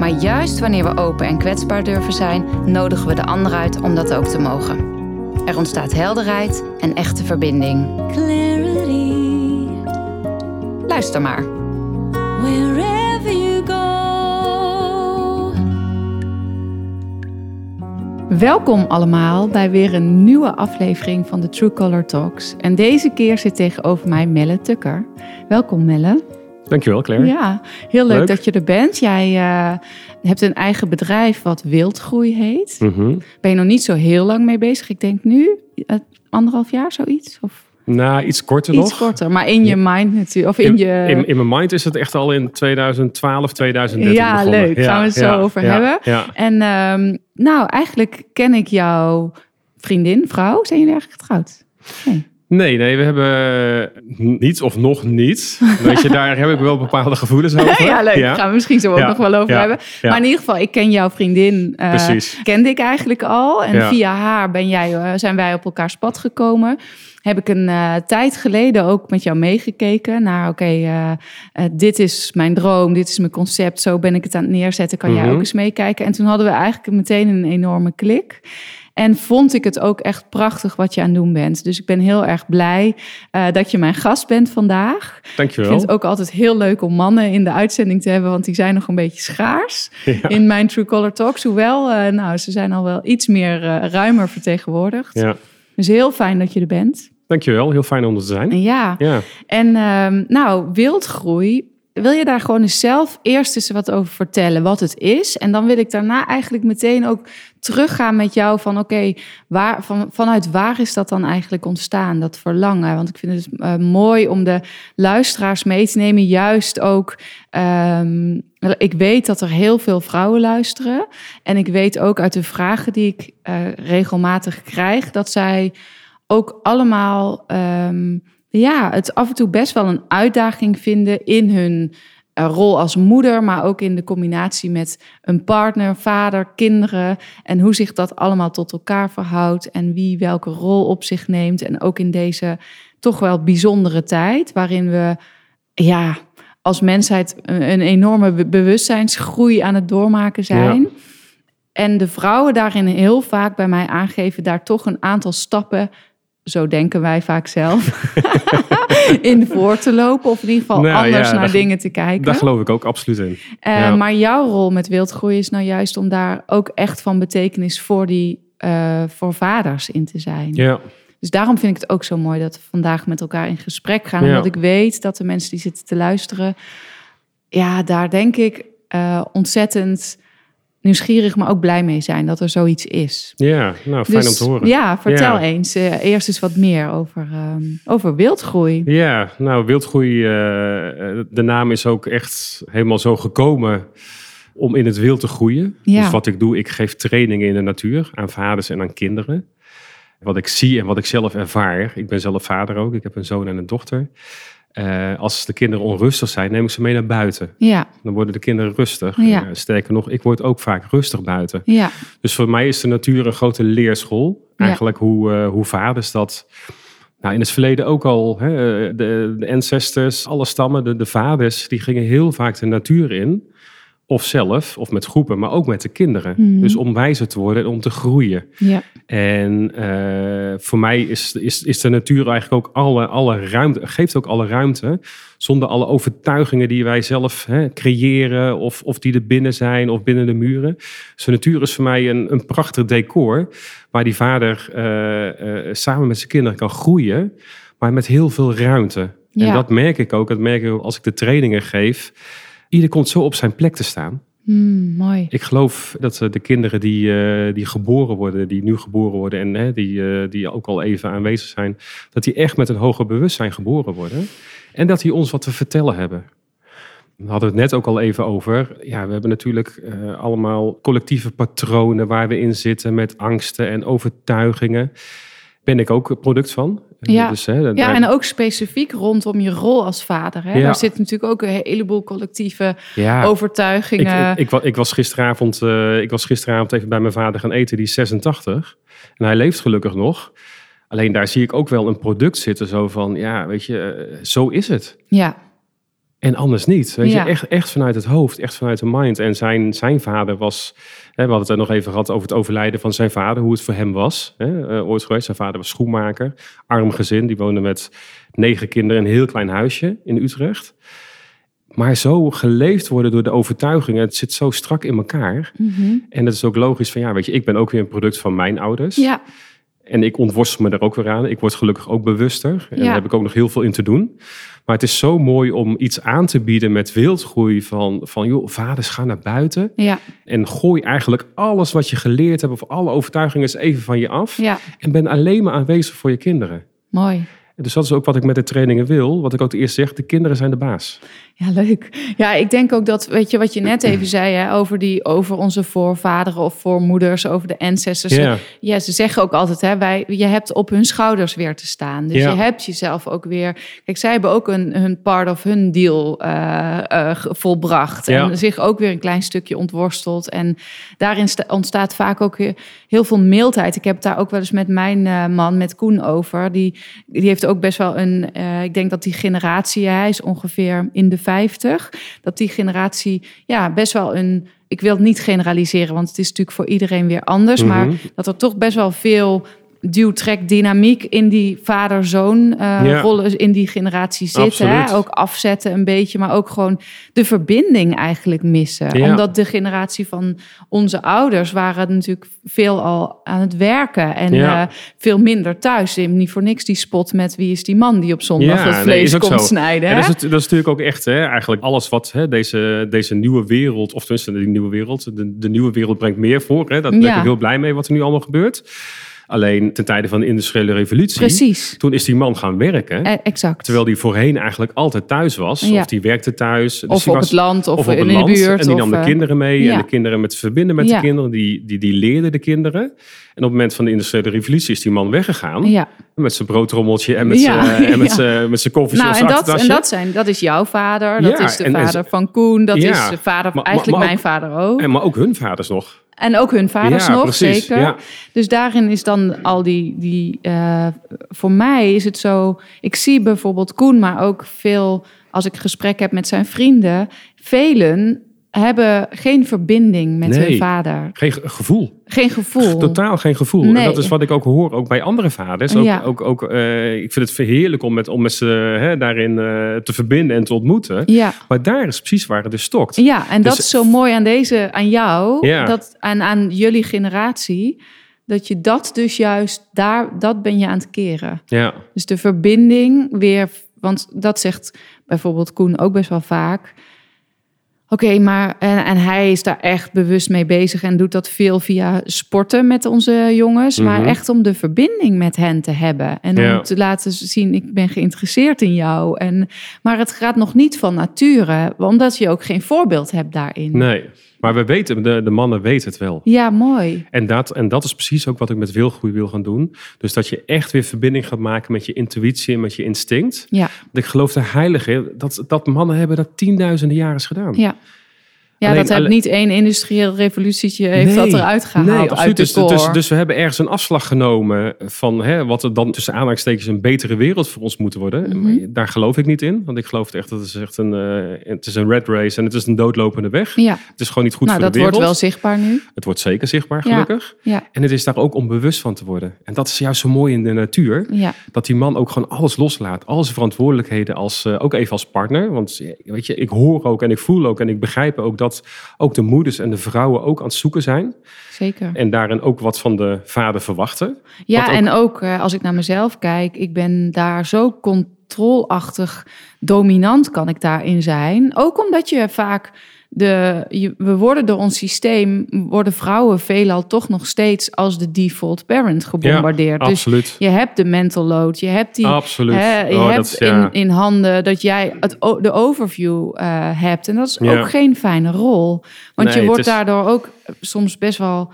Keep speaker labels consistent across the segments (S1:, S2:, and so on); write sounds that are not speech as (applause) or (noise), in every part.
S1: Maar juist wanneer we open en kwetsbaar durven zijn, nodigen we de ander uit om dat ook te mogen. Er ontstaat helderheid en echte verbinding.
S2: clarity
S1: Luister maar.
S2: wherever you go.
S3: Welkom allemaal bij weer een nieuwe aflevering van de True Color Talks. En deze keer zit tegenover mij Melle Tukker. Welkom Melle.
S4: Dankjewel, Claire.
S3: Ja, heel leuk,
S4: Leuk.
S3: dat je er bent. Jij eh, hebt een eigen bedrijf wat Wildgroei heet.
S4: Mhm.
S3: Ben je nog niet zo heel lang mee bezig? Ik denk nu eh, anderhalf jaar zoiets? Of
S4: Nou, iets korter
S3: iets
S4: nog.
S3: korter, maar in je mind natuurlijk. Of in,
S4: In,
S3: je...
S4: in, in mijn mind is het echt al in 2012, 2013
S3: Ja,
S4: begonnen.
S3: leuk. Gaan we het zo over
S4: ja,
S3: hebben. En ehm, nou, eigenlijk ken ik jouw vriendin, vrouw. Zijn jullie eigenlijk getrouwd? Nee.
S4: Nee, nee, we hebben niets of nog niet. (laughs) Weet je, daar heb ik wel bepaalde gevoelens over.
S3: Ja, leuk. Daar gaan we misschien zo ook
S4: Ja.
S3: nog wel over
S4: Ja.
S3: hebben.
S4: Ja.
S3: Maar in ieder geval, ik ken jouw vriendin. eh,
S4: Precies.
S3: Kende ik eigenlijk al. En
S4: Ja.
S3: via haar ben jij, eh, zijn wij op elkaars pad gekomen. Heb ik een eh, tijd geleden ook met jou meegekeken naar, oké, eh, eh, dit is mijn droom, dit is mijn concept, zo ben ik het aan het neerzetten, kan jij
S4: Mhm.
S3: ook eens meekijken? En toen hadden we eigenlijk meteen een enorme klik. En vond ik het ook echt prachtig wat je aan het doen bent. Dus ik ben heel erg blij eh, dat je mijn gast bent vandaag. Ik
S4: Dankjewel.
S3: vind het ook altijd heel leuk om mannen in de uitzending te hebben, want die zijn nog een beetje schaars
S4: Ja.
S3: in mijn True Color Talks. Hoewel, eh, nou, ze zijn al wel iets meer eh, ruimer vertegenwoordigd.
S4: Ja.
S3: Dus heel fijn dat je er bent.
S4: Dankjewel, heel fijn om er te zijn.
S3: En ja,
S4: Ja.
S3: en ehm, nou, wildgroei. Wil je daar gewoon eens zelf eerst eens wat over vertellen, wat het is? En dan wil ik daarna eigenlijk meteen ook teruggaan met jou van... oké, waar van, vanuit waar is dat dan eigenlijk ontstaan, dat verlangen? Want ik vind het eh, mooi om de luisteraars mee te nemen. Juist ook, ehm, ik weet dat er heel veel vrouwen luisteren. En ik weet ook uit de vragen die ik eh, regelmatig krijg... dat zij ook allemaal ehm, ja, het af en toe best wel een uitdaging vinden in hun rol als moeder, maar ook in de combinatie met een partner, vader, kinderen en hoe zich dat allemaal tot elkaar verhoudt en wie welke rol op zich neemt. En ook in deze toch wel bijzondere tijd waarin we ja, als mensheid een enorme be- bewustzijnsgroei aan het doormaken zijn. En de vrouwen daarin heel vaak bij mij aangeven daar toch een aantal stappen, zo denken wij vaak zelf, (laughs) in voor te lopen. Of in ieder geval
S4: Nou,
S3: anders
S4: ja,
S3: naar
S4: daar-
S3: dingen te kijken.
S4: Daar geloof ik ook absoluut in.
S3: Eh,
S4: ja.
S3: Maar jouw rol met wildgroei is nou juist om daar ook echt van betekenis voor, die, eh, voor vaders in te zijn.
S4: Ja,
S3: Dus daarom vind ik het ook zo mooi dat we vandaag met elkaar in gesprek gaan.
S4: Ja.
S3: Omdat ik weet dat de mensen die zitten te luisteren, ja, daar denk ik eh, ontzettend nieuwsgierig, maar ook blij mee zijn dat er zoiets is.
S4: ja. nou fijn om te horen.
S3: Dus Ja, vertel
S4: Ja.
S3: eens eh, eerst eens wat meer over, ehm, over wildgroei.
S4: Ja, nou, wildgroei, eh, eh, de naam is ook echt helemaal zo gekomen om in het wild te groeien.
S3: Ja.
S4: Dus wat ik doe, ik geef trainingen in de natuur aan vaders en aan kinderen. Wat ik zie en wat ik zelf ervaar. Ik ben zelf vader ook, ik heb een zoon en een dochter. Eh, als de kinderen onrustig zijn, neem ik ze mee naar buiten.
S3: Ja,
S4: Dan worden de kinderen rustig.
S3: Ja.
S4: Eh, sterker nog, ik word ook vaak rustig buiten.
S3: ja,
S4: Dus voor mij is de natuur een grote leerschool.
S3: Ja.
S4: Eigenlijk hoe, eh, hoe vaders dat nou, in het verleden ook al. Hè, de, de ancestors, alle stammen, de, de vaders, die gingen heel vaak de natuur in. Of zelf, of met groepen, maar ook met de kinderen.
S3: Mhm.
S4: Dus om wijzer te worden en om te groeien.
S3: ja,
S4: En eh, voor mij is, is, is de natuur eigenlijk ook alle, alle ruimte, geeft ook alle ruimte. Zonder alle overtuigingen die wij zelf hè, creëren, of, of die er binnen zijn of binnen de muren. Dus de natuur is voor mij een, een prachtig decor. Waar die vader eh, eh, samen met zijn kinderen kan groeien, maar met heel veel ruimte.
S3: Ja.
S4: En dat merk ik ook. Dat merk ik ook als ik de trainingen geef. Ieder komt zo op zijn plek te staan.
S3: Hmm, mooi.
S4: Ik geloof dat eh, de kinderen die, eh, die geboren worden, die nu geboren worden en hè, die, eh, die ook al even aanwezig zijn, dat die echt met een hoger bewustzijn geboren worden. En dat die ons wat te vertellen hebben. We hadden het net ook al even over. Ja, we hebben natuurlijk allemaal collectieve patronen waar we in zitten met angsten en overtuigingen. Ben ik ook product van.
S3: Ja.
S4: Dus, hè,
S3: Ja,
S4: daar-
S3: en ook specifiek rondom je rol als vader. Hè?
S4: Ja.
S3: Daar zit natuurlijk ook een heleboel collectieve
S4: ja,
S3: overtuigingen.
S4: ik, ik, ik was gisteravond, eh, ik was gisteravond even bij mijn vader gaan eten, die is 86. En hij leeft gelukkig nog. Alleen daar zie ik ook wel een product zitten, zo van, ja, weet je, eh, zo is het.
S3: ja,
S4: En anders niet. Weet
S3: Ja.
S4: je, echt, echt vanuit het hoofd, echt vanuit de mind. En zijn, zijn vader was, hè, we hadden het er nog even gehad over het overlijden van zijn vader, hoe het voor hem was. Hè, eh, ooit geweest. Zijn vader was schoenmaker, arm gezin. Die woonde met negen kinderen in een heel klein huisje in Utrecht. Maar zo geleefd worden door de overtuigingen, het zit zo strak in elkaar.
S3: Mhm.
S4: En het is ook logisch van, ja, weet je, ik ben ook weer een product van mijn ouders.
S3: ja,
S4: En ik ontworstel me er ook weer aan. Ik word gelukkig ook bewuster. En
S3: Ja.
S4: daar heb ik ook nog heel veel in te doen. Maar het is zo mooi om iets aan te bieden met wildgroei van, van joh, vaders, ga naar buiten.
S3: ja,
S4: En gooi eigenlijk alles wat je geleerd hebt of alle overtuigingen eens even van je af.
S3: ja,
S4: En ben alleen maar aanwezig voor je kinderen.
S3: mooi.
S4: Dus dat is ook wat ik met de trainingen wil. Wat ik ook eerst zeg, de kinderen zijn de baas.
S3: Ja, leuk. Ja, ik denk ook dat, weet je, wat je net even (clears throat) zei hè, over, die, over onze voorvaderen of voormoeders, over de ancestors.
S4: Ja.
S3: Ja, ze zeggen ook altijd, hè, wij, je hebt op hun schouders weer te staan. Dus
S4: Ja.
S3: je hebt jezelf ook weer. Kijk, zij hebben ook een, hun part of hun deal eh, eh, volbracht.
S4: Ja.
S3: En zich ook weer een klein stukje ontworsteld. En daarin sta- ontstaat vaak ook heel veel mildheid. Ik heb het daar ook wel eens met mijn eh, man, met Koen, over. Die, die heeft ook best wel een. eh, ik denk dat die generatie, hij is ongeveer in de 50, dat die generatie ja, best wel een. Ik wil het niet generaliseren, want het is natuurlijk voor iedereen weer anders. Maar
S4: Mhm.
S3: dat er toch best wel veel duwtrek dynamiek in die vader-zoon eh,
S4: Ja.
S3: rollen in die generatie zitten. Hè? Ook afzetten een beetje, maar ook gewoon de verbinding eigenlijk missen.
S4: Ja.
S3: Omdat de generatie van onze ouders waren natuurlijk veel al aan het werken en
S4: Ja.
S3: eh, veel minder thuis. Niet voor niks die spot met wie is die man die op zondag het
S4: nee,
S3: vlees
S4: ook
S3: komt
S4: zo.
S3: snijden.
S4: En
S3: hè?
S4: dat, is, het- dat is natuurlijk ook echt, hè, eigenlijk alles wat hè, deze, deze nieuwe wereld, of tenminste die nieuwe wereld, de, de nieuwe wereld brengt meer voor. Hè, daar ben ik heel blij mee wat er nu allemaal gebeurt. Alleen ten tijde van de industriële revolutie,
S3: Precies,
S4: toen is die man gaan werken.
S3: Eh, exact.
S4: Terwijl die voorheen eigenlijk altijd thuis was.
S3: Ja.
S4: Of die werkte thuis. Dus
S3: of op
S4: was,
S3: het land of,
S4: of op
S3: in
S4: het
S3: de
S4: land.
S3: buurt.
S4: En die
S3: of,
S4: nam de
S3: eh,
S4: kinderen mee.
S3: ja.
S4: En de kinderen met verbinden met
S3: Ja.
S4: de kinderen. Die, die, die leerden de kinderen. En op het moment van de industriële revolutie is die man weggegaan.
S3: Ja.
S4: Met zijn broodrommeltje en met
S3: Ja,
S4: zijn, en met zijn, koffies
S3: Nou,
S4: en
S3: dat, en dat, zijn, dat is jouw vader, dat is de
S4: en- en
S3: vader van Koen, dat is de vader,
S4: maar-
S3: eigenlijk
S4: maar
S3: mijn
S4: ook-
S3: vader ook.
S4: En maar ook hun vaders nog.
S3: En ook hun vaders
S4: Ja,
S3: nog,
S4: precies,
S3: zeker.
S4: ja.
S3: Dus daarin is dan al die... die eh, voor mij is het zo... Ik zie bijvoorbeeld Koen, maar ook veel... Als ik gesprek heb met zijn vrienden... Velen hebben geen verbinding met
S4: Nee.
S3: hun vader.
S4: Geen ge- gevoel.
S3: Geen gevoel.
S4: Totaal geen gevoel. En dat is wat ik ook hoor, ook bij andere vaders. Ook,
S3: Ja.
S4: ook, ook, eh, ik vind het heerlijk om met, om met ze hè, daarin eh, te verbinden en te ontmoeten.
S3: Ja.
S4: Maar daar is precies waar het dus stokt.
S3: Ja, en dat
S4: Dus-
S3: is zo mooi aan deze, aan jou,
S4: Ja.
S3: dat, en aan jullie generatie, dat je dat dus juist daar, dat ben je aan het keren.
S4: Ja,
S3: Dus de verbinding weer, want dat zegt bijvoorbeeld Koen ook best wel vaak. Oké, maar en, en hij is daar echt bewust mee bezig en doet dat veel via sporten met onze jongens. Maar
S4: Mhm.
S3: echt om de verbinding met hen te hebben. En
S4: Ja.
S3: om te laten zien, ik ben geïnteresseerd in jou. En, maar het gaat nog niet van nature, omdat je ook geen voorbeeld hebt daarin.
S4: nee. Maar we weten, de, de mannen weten het wel.
S3: Ja, mooi.
S4: En dat, en dat is precies ook wat ik met wilgroei wil gaan doen. Dus dat je echt weer verbinding gaat maken met je intuïtie en met je instinct.
S3: Ja,
S4: Want ik geloof er heilig in dat, dat mannen hebben dat tienduizenden jaren gedaan.
S3: ja. Ja,
S4: Alleen-
S3: dat heeft
S4: alleen-
S3: niet één industrieel revolutietje heeft dat eruit gehaald
S4: Nee,
S3: uit
S4: absoluut.
S3: de
S4: Dus, dus, dus we hebben ergens een afslag genomen van hè, wat er dan tussen aanhalingstekens een betere wereld voor ons moet worden.
S3: Mhm.
S4: Maar Daar geloof ik niet in. Want ik geloof echt dat het is echt een, eh, het is een red race en het is een doodlopende weg.
S3: ja,
S4: Het is gewoon niet goed
S3: nou
S4: voor
S3: dat
S4: de wereld.
S3: wordt wel zichtbaar nu.
S4: Het wordt zeker zichtbaar, gelukkig.
S3: Ja,
S4: En het is daar ook om bewust van te worden. En dat is juist zo mooi in de natuur. Dat die man ook gewoon alles loslaat. Al zijn verantwoordelijkheden, als, eh, ook even als partner. Want weet je, ik hoor ook en ik voel ook en ik begrijp ook dat ook de moeders en de vrouwen ook aan het zoeken zijn.
S3: zeker.
S4: En daarin ook wat van de vader verwachten.
S3: Ja,
S4: ook-
S3: en ook eh, als ik naar mezelf kijk, ik ben daar zo controleachtig dominant kan ik daarin zijn. Ook omdat je vaak de, je- we worden door ons systeem, worden vrouwen veelal toch nog steeds als de default parent gebombardeerd. dus
S4: Absoluut.
S3: je hebt de mental load, je hebt die,
S4: Absoluut.
S3: hè, je
S4: Oh,
S3: hebt
S4: is- ja.
S3: in, in handen dat jij het, de overview eh, hebt. En dat is
S4: Ja.
S3: ook geen fijne rol. Want
S4: Nee,
S3: je wordt
S4: is-
S3: daardoor ook soms best wel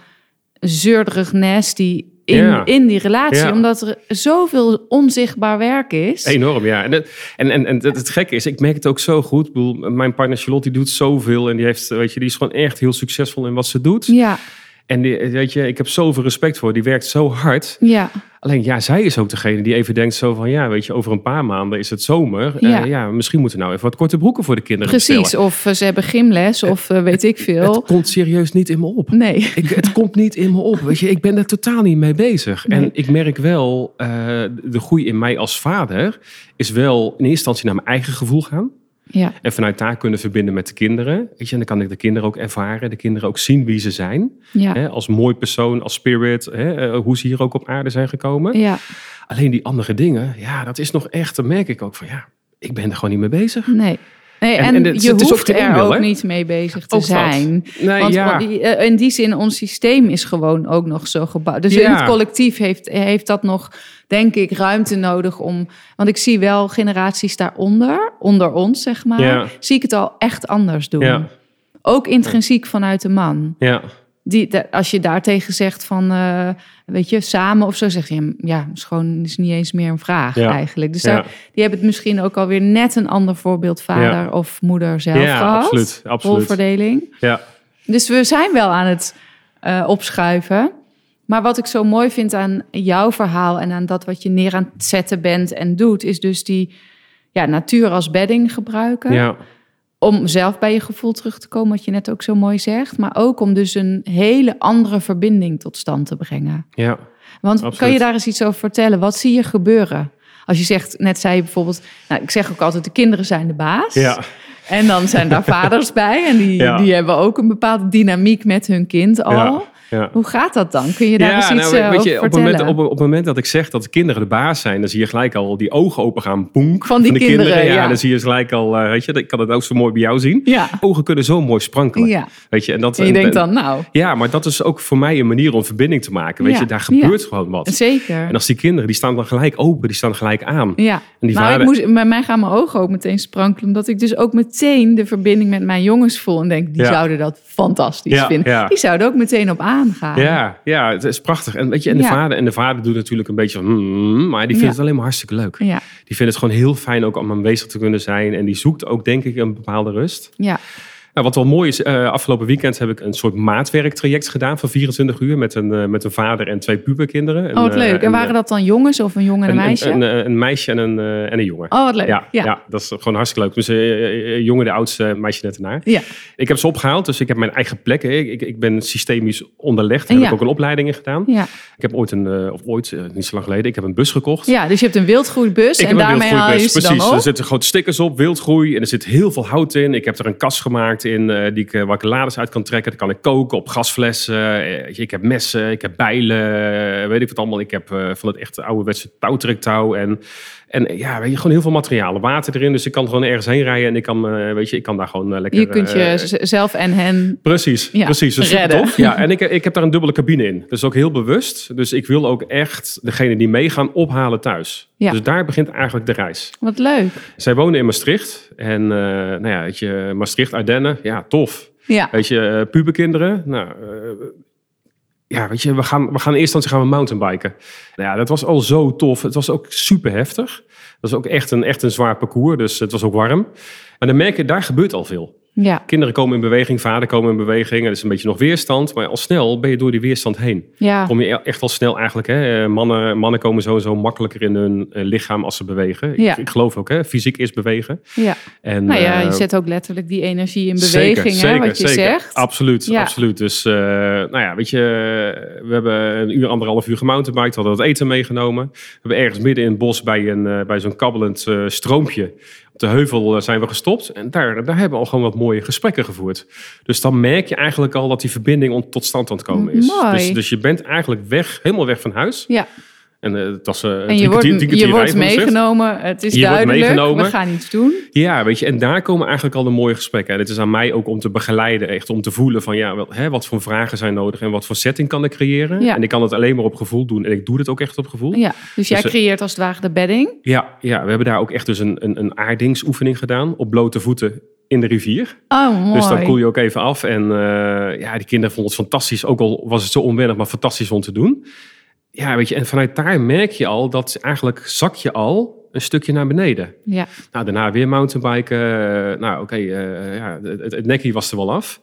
S3: zeurderig, nasty in,
S4: Ja.
S3: in die relatie.
S4: Ja.
S3: Omdat er zoveel onzichtbaar werk is.
S4: Enorm, ja. En, het- en, en, en het, het gekke is, ik merk het ook zo goed. Ik bedoel, mijn partner Charlotte die doet zoveel. En die, heeft, weet je, die is gewoon echt heel succesvol in wat ze doet.
S3: Ja,
S4: En die, weet je, ik heb zoveel respect voor. Die werkt zo hard.
S3: ja,
S4: Alleen ja, zij is ook degene die even denkt zo van... Ja, weet je, over een paar maanden is het zomer.
S3: Ja.
S4: Ja, ja misschien moeten we nou even wat korte broeken voor de kinderen
S3: precies.
S4: bestellen.
S3: Of eh, ze hebben gymles of eh, weet ik veel.
S4: Het komt serieus niet in me op.
S3: Nee.
S4: Ik, het komt niet in me op. Weet je, ik ben er totaal niet mee bezig.
S3: Nee.
S4: En ik merk wel, eh, de groei in mij als vader is wel in eerste instantie naar mijn eigen gevoel gaan.
S3: Ja,
S4: En vanuit daar kunnen verbinden met de kinderen. Weet je, en dan kan ik de kinderen ook ervaren. De kinderen ook zien wie ze zijn.
S3: ja,
S4: Hè, als mooi persoon, als spirit. Hè, eh, hoe ze hier ook op aarde zijn gekomen.
S3: ja.
S4: Alleen die andere dingen, ja, dat is nog echt, dan merk ik ook van ja, ik ben er gewoon niet mee bezig.
S3: Nee. Nee,
S4: En-
S3: en,
S4: en het-
S3: je
S4: het is ook
S3: hoeft
S4: geen
S3: er ook niet mee bezig te
S4: Ook
S3: zijn.
S4: Nee,
S3: Want
S4: ja.
S3: eh, in die zin, ons systeem is gewoon ook nog zo gebouwd. Dus in het collectief heeft, heeft dat nog, denk ik, ruimte nodig om... Want ik zie wel generaties daaronder, onder ons zeg maar...
S4: Ja.
S3: zie ik het al echt anders doen. Ook intrinsiek vanuit de man.
S4: Ja,
S3: Die, als je daartegen zegt van, eh, weet je, samen of zo, zeg je, ja, is gewoon is niet eens meer een vraag
S4: Ja.
S3: eigenlijk. Dus
S4: Ja.
S3: daar, die hebben het misschien ook alweer net een ander voorbeeld vader
S4: Ja.
S3: of moeder zelf
S4: Ja,
S3: gehad.
S4: absoluut, absoluut.
S3: Rolverdeling.
S4: ja,
S3: Dus we zijn wel aan het eh, opschuiven. Maar wat ik zo mooi vind aan jouw verhaal en aan dat wat je neer aan het zetten bent en doet, is dus die ja, natuur als bedding gebruiken
S4: ja,
S3: om zelf bij je gevoel terug te komen, wat je net ook zo mooi zegt. Maar ook om dus een hele andere verbinding tot stand te brengen.
S4: ja.
S3: Want kan je daar eens iets over vertellen? Wat zie je gebeuren? Als je zegt, net zei je bijvoorbeeld, nou, ik zeg ook altijd, de kinderen zijn de baas.
S4: Ja,
S3: En dan zijn daar (laughs) vaders bij en die,
S4: Ja.
S3: die hebben ook een bepaalde dynamiek met hun kind al.
S4: ja, ja.
S3: Hoe gaat dat dan? Kun je daar eens iets
S4: nou,
S3: eh,
S4: weet
S3: over
S4: je, op moment, op, op het moment dat ik zeg dat de kinderen de baas zijn, dan zie je gelijk al die ogen open gaan, poenk,
S3: Van die
S4: de
S3: kinderen,
S4: Ja,
S3: ja.
S4: dan zie je gelijk al, eh, weet je, ik kan het ook zo mooi bij jou zien.
S3: Ja.
S4: Ogen kunnen zo mooi sprankelen.
S3: Ja.
S4: Weet je, en dat,
S3: En je
S4: en-
S3: denkt dan, nou,
S4: Ja, maar dat is ook voor mij een manier om verbinding te maken. Weet
S3: Ja,
S4: je, daar gebeurt gewoon wat.
S3: zeker.
S4: En als die kinderen, die staan dan gelijk open, die staan gelijk aan.
S3: Ja,
S4: En die
S3: nou,
S4: vader-
S3: ik moest, bij mij gaan mijn ogen ook meteen sprankelen. Omdat ik dus ook meteen de verbinding met mijn jongens voel. En denk, die
S4: Ja.
S3: zouden dat fantastisch
S4: Ja,
S3: vinden.
S4: ja.
S3: Die zouden ook meteen op aangaan.
S4: Ja, ja, het is prachtig. En, weet je, en, de
S3: Ja.
S4: vader, en de vader doet natuurlijk een beetje van... hmm, maar die vindt
S3: Ja.
S4: het alleen maar hartstikke leuk.
S3: Ja,
S4: Die vindt het gewoon heel fijn ook om aanwezig te kunnen zijn. En die zoekt ook, denk ik, een bepaalde rust.
S3: ja.
S4: Nou, wat wel mooi is, eh, afgelopen weekend heb ik een soort maatwerktraject gedaan van 24 uur met een, eh, met een vader en twee puberkinderen.
S3: Oh, wat
S4: En,
S3: leuk.
S4: eh,
S3: En waren dat dan jongens of een jongen en een, meisje?
S4: Een, een, een meisje en een, eh, en een jongen.
S3: oh, wat leuk.
S4: Ja,
S3: Ja,
S4: ja. dat is gewoon hartstikke leuk. Dus eh, eh, jongen de oudste, meisje net ernaar.
S3: ja.
S4: Ik heb ze opgehaald, dus ik heb mijn eigen plekken. Ik, ik, ik ben systemisch onderlegd. Daar
S3: Ja.
S4: heb ik ook een opleiding in gedaan.
S3: ja.
S4: Ik heb ooit een, eh, of ooit, eh, niet zo lang geleden, ik heb een bus gekocht.
S3: Ja, dus je hebt een wildgroeibus
S4: Ik
S3: en daarmee haal je ze dan
S4: precies.
S3: op.
S4: Er zitten grote stickers op, wildgroei. En er zit heel veel hout in. Ik heb er een kast gemaakt in eh, die ik, eh, waar ik lades uit kan trekken. Dan kan ik koken op gasflessen. Eh, ik heb messen, ik heb bijlen, weet ik wat allemaal. Ik heb van het echte ouderwetse touwtrektouw. En, en eh, ja, weet je, gewoon heel veel materialen. Water erin, dus ik kan gewoon ergens heen rijden. En ik kan, eh, weet je, ik kan daar gewoon eh, lekker...
S3: Je kunt je
S4: eh,
S3: z- zelf en hen...
S4: Precies,
S3: Ja,
S4: precies. Super
S3: redden.
S4: tof. Ja, en ik, ik heb daar een dubbele cabine in. Dus ook heel bewust. Dus ik wil ook echt degene die meegaan ophalen thuis.
S3: Ja.
S4: Dus daar begint eigenlijk de reis.
S3: Wat leuk.
S4: Zij wonen in Maastricht. En nou ja, weet je, Maastricht, Ardennen, ja, tof.
S3: Ja,
S4: Weet je, puberkinderen, nou, ja, weet je, we gaan, we gaan in eerste instantie gaan we mountainbiken. Nou ja, dat was al zo tof. Het was ook super heftig. Dat was ook echt een, echt een zwaar parcours, dus het was ook warm. Maar dan merk je, daar gebeurt al veel.
S3: Ja,
S4: Kinderen komen in beweging, vader komen in beweging. Er is een beetje nog weerstand, maar al snel ben je door die weerstand heen.
S3: ja.
S4: Kom je e- echt al snel eigenlijk. Hè? Eh, Mannen, mannen komen sowieso makkelijker in hun eh, lichaam als ze bewegen.
S3: Ja.
S4: Ik, ik geloof ook, hè? fysiek is bewegen.
S3: ja.
S4: En,
S3: Nou ja, je
S4: eh,
S3: zet ook letterlijk die energie in
S4: Zeker,
S3: beweging, hè,
S4: zeker,
S3: wat je
S4: zeker.
S3: zegt.
S4: Absoluut,
S3: Ja.
S4: absoluut. Dus, nou ja, weet je, we hebben een uur, anderhalf uur gemountainbiked. We hadden het eten meegenomen. We hebben ergens midden in het bos bij, een, bij zo'n kabbelend stroompje de heuvel eh, zijn we gestopt. En daar, daar hebben we al gewoon wat mooie gesprekken gevoerd. Dus dan merk je eigenlijk al dat die verbinding tot stand aan het komen is.
S3: Mooi.
S4: Dus, dus je bent eigenlijk weg, helemaal weg van huis.
S3: Ja,
S4: En eh, het was eh,
S3: En
S4: drie
S3: je wordt,
S4: drie
S3: je wordt meegenomen. Het is
S4: Je
S3: duidelijk. We gaan iets doen.
S4: Ja, weet je, en daar komen eigenlijk al de mooie gesprekken. En het is aan mij ook om te begeleiden, echt om te voelen van ja, wel, hè, wat voor vragen zijn nodig en wat voor setting kan ik creëren.
S3: Ja.
S4: En ik kan het alleen maar op gevoel doen en ik doe het ook echt op gevoel.
S3: Ja, dus jij
S4: Dus, eh,
S3: creëert als het ware de bedding.
S4: Ja, ja, we hebben daar ook echt dus een, een, een aardingsoefening gedaan op blote voeten in de rivier.
S3: Oh, mooi.
S4: Dus dan koel je ook even af. En ja, die kinderen vonden het fantastisch. Ook al was het zo onwennig, maar fantastisch om te doen. Ja, weet je, en vanuit daar merk je al dat eigenlijk zak je al een stukje naar beneden.
S3: Ja,
S4: Nou, daarna weer mountainbiken. Eh, nou, oké, eh, ja, het, het nekkie was er wel af.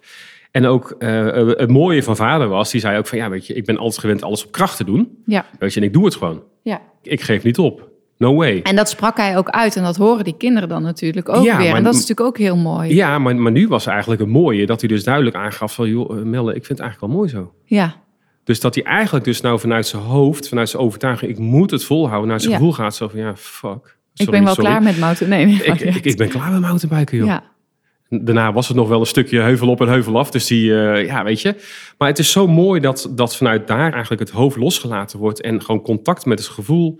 S4: En ook eh, het mooie van vader was, die zei ook van... ja, weet je, ik ben altijd gewend alles op kracht te doen.
S3: ja,
S4: Weet je, en ik doe het gewoon.
S3: ja.
S4: Ik geef niet op. No way.
S3: En dat sprak hij ook uit. En dat horen die kinderen dan natuurlijk ook
S4: Ja,
S3: weer.
S4: maar-
S3: En dat is natuurlijk ook heel mooi.
S4: Ja, maar, maar nu was eigenlijk het mooie dat hij dus duidelijk aangaf van... joh, Melle, ik vind het eigenlijk wel mooi zo.
S3: Ja,
S4: Dus dat hij eigenlijk dus nou vanuit zijn hoofd, vanuit zijn overtuiging... ik moet het volhouden, naar zijn
S3: Ja.
S4: gevoel gaat. Zo van, ja, fuck.
S3: ik
S4: Sorry,
S3: ben wel
S4: sorry.
S3: klaar met mountain. Nee, nee,
S4: Ik, (laughs) ik, ik ben klaar met mountainbiken, joh.
S3: Ja,
S4: Daarna was het nog wel een stukje heuvel op en heuvel af. Dus die, eh, ja, weet je. Maar het is zo mooi dat, dat vanuit daar eigenlijk het hoofd losgelaten wordt. En gewoon contact met het gevoel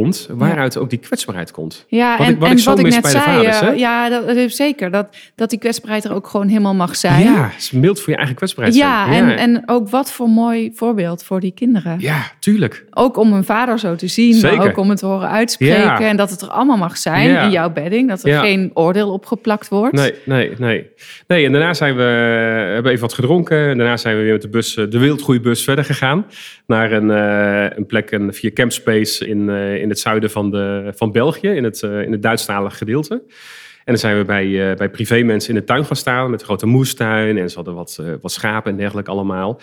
S4: komt. Waaruit ook die kwetsbaarheid komt.
S3: ja
S4: Wat
S3: en,
S4: ik- wat
S3: en
S4: ik
S3: wat net zei,
S4: vaders,
S3: eh, ja, dat, dat is zeker. Dat, dat die kwetsbaarheid er ook gewoon helemaal mag zijn.
S4: Ja, het is mild voor je eigen kwetsbaarheid.
S3: Ja,
S4: zijn.
S3: en, en ook wat voor mooi voorbeeld voor die kinderen.
S4: ja, tuurlijk.
S3: Ook om hun vader zo te zien,
S4: Zeker.
S3: maar ook om het te horen uitspreken.
S4: Ja.
S3: En dat het er allemaal mag zijn
S4: Ja.
S3: in jouw bedding. Dat er
S4: Ja.
S3: geen oordeel opgeplakt wordt.
S4: Nee, nee, nee. Nee, en daarna zijn we, hebben even wat gedronken. En daarna zijn we weer met de bus, eh, de Wildgroeibus verder gegaan. Naar een, eh, een plek, een, via Campspace in, eh, in het zuiden van, de, van België. In het, eh, in het Duitsstalige gedeelte. En dan zijn we bij, eh bij privémensen in de tuin gaan staan. Met een grote moestuin. En ze hadden wat, eh, wat schapen en dergelijke allemaal.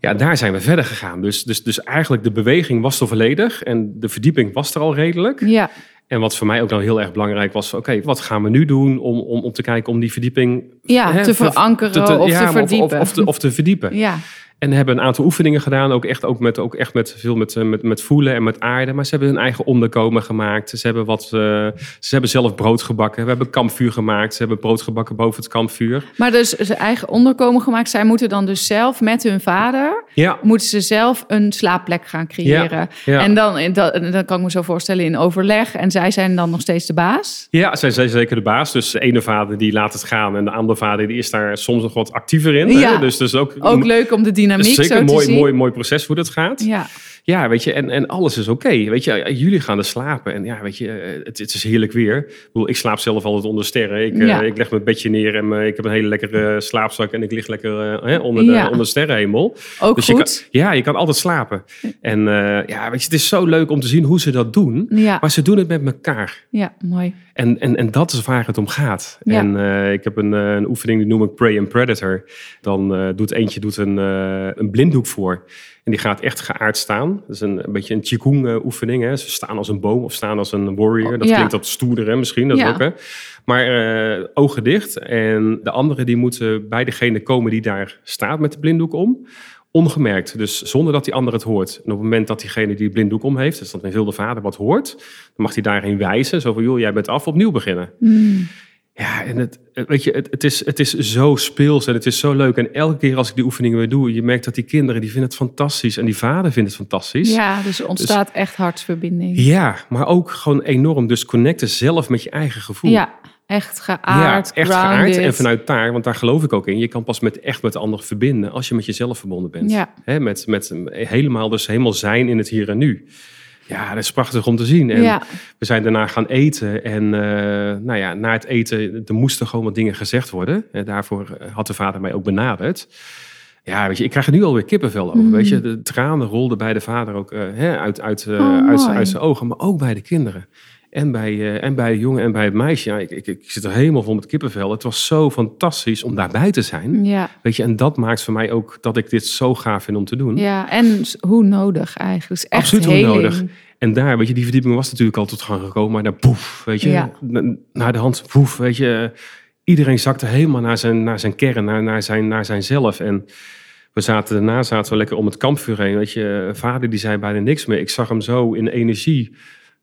S4: Ja, daar zijn we verder gegaan. Dus, dus, dus eigenlijk de beweging was er volledig. En de verdieping was er al redelijk.
S3: Ja,
S4: En wat voor mij ook dan heel erg belangrijk was, oké, wat gaan we nu doen om, om, om te kijken om die verdieping
S3: ja
S4: hè,
S3: te
S4: ver-
S3: verankeren of
S4: ja,
S3: te verdiepen.
S4: Of, of, te, of te verdiepen.
S3: ja,
S4: En hebben een aantal oefeningen gedaan, ook echt, ook met, ook echt met veel met, eh, met, met voelen en met aarde. Maar ze hebben hun eigen onderkomen gemaakt. Ze hebben, wat, eh, ze hebben zelf brood gebakken. We hebben kampvuur gemaakt. Ze hebben brood gebakken boven het kampvuur.
S3: maar dus zijn eigen onderkomen gemaakt. Zij moeten dan dus zelf met hun vader...
S4: Ja,
S3: moeten ze zelf een slaapplek gaan creëren.
S4: ja.
S3: En dan, dan, dan kan ik me zo voorstellen in overleg. En zij zijn dan nog steeds de baas.
S4: ja zij zijn zeker de baas. Dus de ene vader die laat het gaan en de andere vader die is daar soms nog wat actiever in. Hè? Dus, dus ook,
S3: Ook leuk om de dynamiek
S4: Zeker
S3: zo
S4: een
S3: te
S4: mooi, mooi, mooi proces hoe dat gaat.
S3: Ja,
S4: Ja, weet je, en, en alles is oké. Weet je, jullie gaan er slapen. En ja, weet je, eh, het, het is heerlijk weer. Ik, bedoel, ik slaap zelf altijd onder sterren. Ik, eh, ik leg mijn bedje neer en eh, ik heb een hele lekkere slaapzak. En ik lig lekker onder, de,
S3: Ja.
S4: onder de sterrenhemel.
S3: ook
S4: Dus je
S3: goed.
S4: kan, ja, je kan altijd slapen. En ja, weet je, het is zo leuk om te zien hoe ze dat doen.
S3: Ja,
S4: Maar ze doen het met elkaar.
S3: ja, mooi.
S4: En, en, en dat is waar het om gaat.
S3: Ja.
S4: En ik heb een, een oefening die noem ik Prey and Predator. Dan doet eentje doet een, een blinddoek voor. En die gaat echt geaard staan. Dat is een, een beetje een qigong eh, oefening. Hè. Ze staan als een boom of staan als een warrior. Dat
S3: Ja.
S4: klinkt wat stoerder hè, misschien. Dat
S3: Ja.
S4: ook, hè. Maar eh, ogen dicht. En de anderen die moeten bij degene komen die daar staat met de blinddoek om. Ongemerkt, dus zonder dat die ander het hoort. En op het moment dat diegene die de blinddoek om heeft, dus dat een wilde vader wat hoort, dan mag hij daarheen wijzen. Zo van, joh, jij bent af, opnieuw beginnen.
S3: Mm.
S4: Ja, en het, weet je, het, het, is, het is zo speels en het is zo leuk. En elke keer als ik die oefeningen weer doe, je merkt dat die kinderen, die vinden het fantastisch. En die vader vindt het fantastisch.
S3: Ja, dus er ontstaat echt hartsverbinding.
S4: Ja, maar ook gewoon enorm. Dus connecten zelf met je eigen gevoel.
S3: Ja, echt geaard,
S4: ja, echt
S3: grounded.
S4: geaard. En vanuit daar, want daar geloof ik ook in. Je kan pas met, echt met de ander verbinden als je met jezelf verbonden bent.
S3: Ja.
S4: Hè, met, met helemaal, dus helemaal zijn in het hier en nu. Ja, dat is prachtig om te zien. En
S3: Ja.
S4: we zijn daarna gaan eten. En eh, nou ja, na het eten, er moesten gewoon wat dingen gezegd worden. En daarvoor eh, had de vader mij ook benaderd. Ja, weet je, ik krijg er nu alweer kippenvel over.
S3: Mm.
S4: Weet je, de tranen rolden bij de vader ook eh, hè, uit, uit, eh,
S3: Oh,
S4: uit, uit zijn ogen, maar ook bij de kinderen. En bij, eh, en bij de jongen en bij het meisje. Ja, ik, ik, ik zit er helemaal vol met kippenvel. Het was zo fantastisch om daarbij te zijn.
S3: Ja,
S4: Weet je, en dat maakt voor mij ook dat ik dit zo gaaf vind om te doen.
S3: ja, en hoe nodig eigenlijk. Echt
S4: Absoluut hoe nodig. En daar, weet je, die verdieping was natuurlijk al tot gang gekomen. Maar daar, poef, weet je,
S3: Ja.
S4: naar de hand, poef, weet je. Iedereen zakte helemaal naar zijn, naar zijn kern, naar, naar, zijn, naar zijn zelf. En we zaten daarna zaten we lekker om het kampvuur heen. Weet je, vader die zei bijna niks meer. Ik zag hem zo in energie,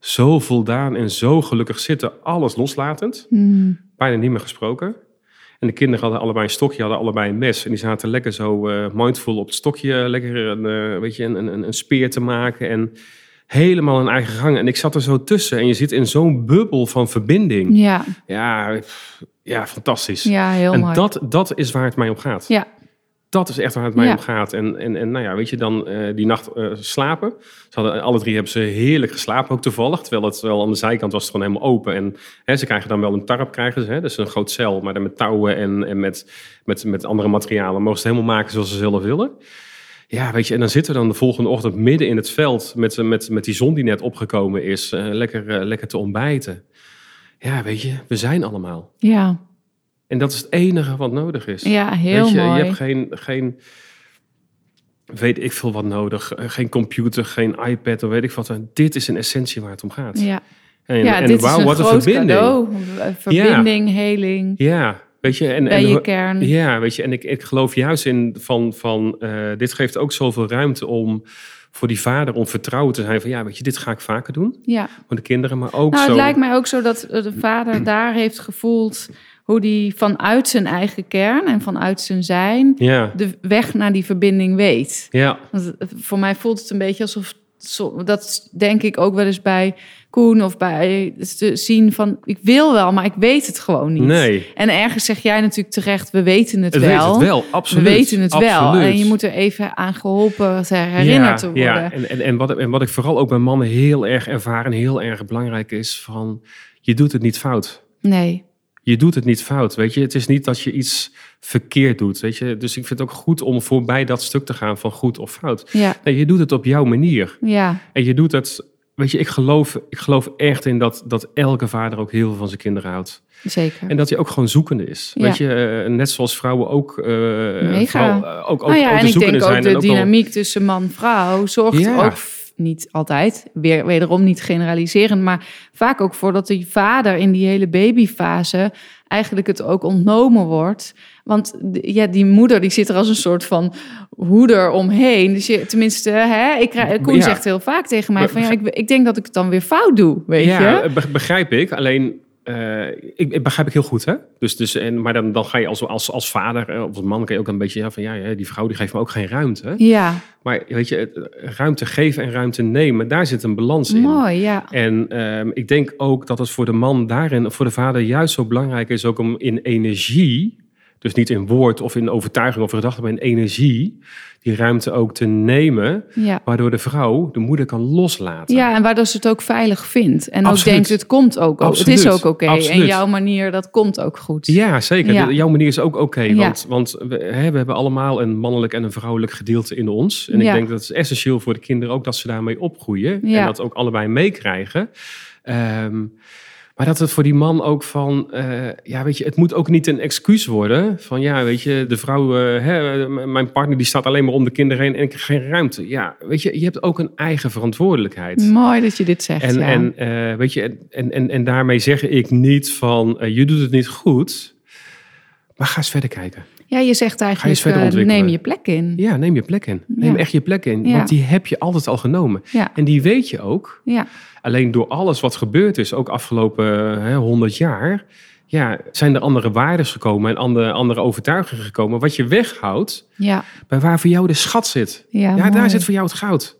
S4: zo voldaan en zo gelukkig zitten. Alles loslatend.
S3: Mm.
S4: Bijna niet meer gesproken. En de kinderen hadden allebei een stokje, hadden allebei een mes. En die zaten lekker zo eh, mindful op het stokje, lekker een, eh, weet je, een, een, een speer te maken. En helemaal een eigen gang. En ik zat er zo tussen. En je zit in zo'n bubbel van verbinding.
S3: Ja,
S4: Ja, ja fantastisch.
S3: ja heel
S4: en
S3: mooi.
S4: dat, dat is waar het mij om gaat.
S3: Ja,
S4: Dat is echt waar het mij
S3: Ja.
S4: om gaat. En, en, en nou ja, weet je, dan eh, die nacht eh, slapen. Ze hadden, alle drie hebben ze heerlijk geslapen, ook toevallig. Terwijl het wel aan de zijkant was het gewoon helemaal open. En hè, ze krijgen dan wel een tarp, krijgen ze. Hè, dus een groot cel, maar dan met touwen en, en met, met, met andere materialen. Mogen ze het helemaal maken zoals ze zelf willen. Ja, weet je, en dan zitten we dan de volgende ochtend midden in het veld... met, met, met die zon die net opgekomen is, eh, lekker, lekker te ontbijten. Ja, weet je, we zijn allemaal.
S3: ja,
S4: En dat is het enige wat nodig is.
S3: ja heel
S4: Weet je,
S3: mooi.
S4: je hebt geen, geen, weet ik veel wat nodig. Eh, Geen computer, geen iPad of weet ik wat. Dit is een essentie waar het om gaat.
S3: ja,
S4: En,
S3: ja
S4: en
S3: dit is een
S4: wat een verbinding.
S3: cadeau. Een Verbinding, heling,
S4: Ja, weet je. En, en,
S3: je kern.
S4: ja, weet je. En ik, ik geloof juist in van, van eh, dit geeft ook zoveel ruimte om voor die vader om vertrouwen te zijn van ja, weet je, dit ga ik vaker doen
S3: Ja.
S4: voor de kinderen, maar ook
S3: Nou,
S4: zo.
S3: het lijkt mij ook zo dat eh, de vader (clears throat) daar heeft gevoeld hoe die vanuit zijn eigen kern en vanuit zijn zijn
S4: Ja,
S3: de weg naar die verbinding weet.
S4: ja,
S3: Want voor mij voelt het een beetje alsof dat denk ik ook wel eens bij Koen of bij te zien van ik wil wel, maar ik weet het gewoon niet.
S4: nee.
S3: En ergens zeg jij natuurlijk terecht, we weten het,
S4: Het
S3: wel.
S4: weet het wel, absoluut.
S3: We weten het wel.
S4: absoluut.
S3: En je moet er even aan geholpen, te herinnerd te worden.
S4: Ja, en, en, en, wat, en wat ik vooral ook bij mannen heel erg ervaar en heel erg belangrijk is van, je doet het niet fout.
S3: Nee.
S4: Je doet het niet fout, weet je. Het is niet dat je iets verkeerd doet, weet je. Dus ik vind het ook goed om voorbij dat stuk te gaan van goed of fout.
S3: Ja.
S4: Nee, je doet het op jouw manier.
S3: Ja.
S4: En je doet het, weet je, ik geloof, ik geloof echt in dat, dat elke vader ook heel veel van zijn kinderen houdt.
S3: Zeker.
S4: En dat hij ook gewoon zoekende is.
S3: Ja.
S4: Weet je, eh, net zoals vrouwen ook, eh
S3: Mega.
S4: vrouw- eh, ook, ook,
S3: nou ja,
S4: ook
S3: en
S4: de
S3: ik denk ook de dynamiek tussen man-vrouw zorgt
S4: Ja.
S3: ook niet altijd, weer, wederom niet generaliserend, maar vaak ook voor dat die vader in die hele babyfase eigenlijk het ook ontnomen wordt. Want de- ja, die moeder die zit er als een soort van hoeder omheen. Dus je, tenminste, hè, ik, krijg- Koen
S4: Ja.
S3: zegt heel vaak tegen mij van ja, ik, ik denk dat ik het dan weer fout doe, weet
S4: ja,
S3: je?
S4: be- begrijp ik. Alleen, eh, ik, ik begrijp ik heel goed, hè? Dus, dus, en, maar dan, dan ga je als, als, als vader eh, of als man kan je ook een beetje ja, van ja, die vrouw die geeft me ook geen ruimte.
S3: Ja,
S4: Maar weet je, eh, ruimte geven en ruimte nemen, daar zit een balans in.
S3: mooi, ja.
S4: En ehm, ik denk ook dat het voor de man daarin, voor de vader juist zo belangrijk is ook om in energie, dus niet in woord of in overtuiging of gedachte, maar in energie, die ruimte ook te nemen,
S3: ja.
S4: waardoor de vrouw de moeder kan loslaten.
S3: Ja, en waardoor ze het ook veilig vindt. En ook
S4: Absoluut.
S3: denkt, het komt ook. Het is ook oké. En
S4: Absoluut.
S3: jouw manier, dat komt ook goed.
S4: Ja, zeker.
S3: Ja.
S4: Jouw manier is ook oké. Want want we, hè, we hebben allemaal een mannelijk en een vrouwelijk gedeelte in ons. En ik denk dat het is essentieel voor de kinderen ook dat ze daarmee opgroeien. En dat ook allebei meekrijgen. Ehm, maar dat het voor die man ook van, eh, ja, weet je, het moet ook niet een excuus worden. Van ja, weet je, de vrouw, eh, hè, mijn partner die staat alleen maar om de kinderen heen en ik krijg geen ruimte. Ja, weet je, je hebt ook een eigen verantwoordelijkheid.
S3: Mooi dat je dit zegt.
S4: En,
S3: ja.
S4: en eh, weet je, en, en, en daarmee zeg ik niet van je doet het niet goed, maar ga eens verder kijken.
S3: Ja, je zegt eigenlijk, eh, neem je plek in.
S4: Ja, neem je plek in. Neem
S3: Ja.
S4: echt je plek in,
S3: Ja.
S4: want die heb je altijd al genomen.
S3: Ja,
S4: En die weet je ook.
S3: ja,
S4: Alleen door alles wat gebeurd is, ook afgelopen hè, 100 jaar, ja, zijn er andere waarden gekomen en andere, andere overtuigingen gekomen. Wat je weghoudt
S3: ja.
S4: bij waar voor jou de schat zit.
S3: Ja, mooi.
S4: daar zit voor jou het goud.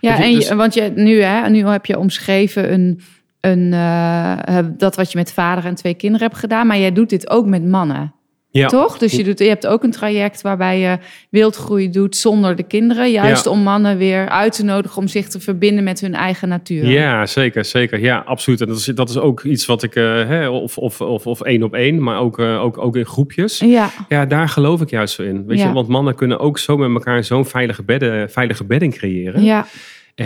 S3: Ja, en
S4: dus-
S3: want je, nu, hè, nu heb je omschreven een, een, eh, eh, dat wat je met vader en twee kinderen hebt gedaan. Maar jij doet dit ook met mannen,
S4: Ja.
S3: toch? Dus je, doet, je hebt ook een traject waarbij je wildgroei doet zonder de kinderen. Juist
S4: Ja.
S3: om mannen weer uit te nodigen om zich te verbinden met hun eigen natuur.
S4: Ja, zeker, zeker. Ja, absoluut. En dat is, dat is ook iets wat ik, eh, hè, of, of, of, of één op één, maar ook, eh, ook, ook in groepjes.
S3: Ja,
S4: Ja, daar geloof ik juist zo in. Weet
S3: Ja.
S4: je, want mannen kunnen ook zo met elkaar zo'n veilige, bedden, veilige bedding creëren.
S3: ja.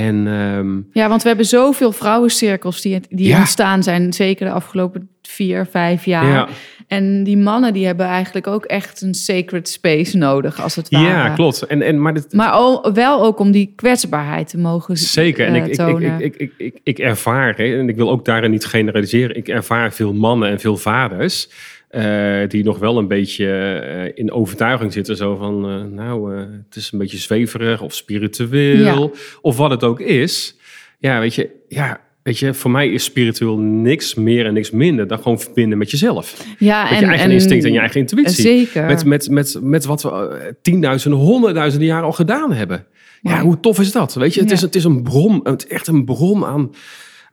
S4: En ehm,
S3: Ja, want we hebben zoveel vrouwencirkels die, die
S4: Ja.
S3: ontstaan zijn, zeker de afgelopen vier, vijf jaar.
S4: ja,
S3: En die mannen die hebben eigenlijk ook echt een sacred space nodig, als het ware.
S4: ja, klopt. En, en, maar dit,
S3: Maar al, wel ook om die kwetsbaarheid te mogen
S4: Zeker. En
S3: eh,
S4: ik, ik, ik,
S3: tonen.
S4: ik, ik, ik, ik, ik ervaar, hè, en ik wil ook daarin niet generaliseren, ik ervaar veel mannen en veel vaders. Eh, die nog wel een beetje eh, in overtuiging zitten. Zo van, eh, nou, het is een beetje zweverig of spiritueel.
S3: Ja.
S4: Of wat het ook is. Ja, weet je, ja, weet je, voor mij is spiritueel niks meer en niks minder dan gewoon verbinden met jezelf.
S3: Ja,
S4: Met je eigen instinct en je eigen intuïtie.
S3: Zeker.
S4: Met, met, met, met wat we tienduizenden, honderdduizenden jaren al gedaan hebben. Ja, hoe tof is dat? Weet je, het,
S3: Ja.
S4: is, het is een bron, het is echt een bron aan,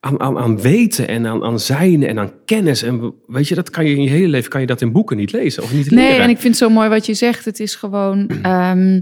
S4: aan, aan, aan weten en aan, aan zijn en aan kennis. En weet je, dat kan je in je hele leven kan je dat in boeken niet lezen of niet leren.
S3: Nee, en ik vind het zo mooi wat je zegt. Het is gewoon... (clears throat) ehm,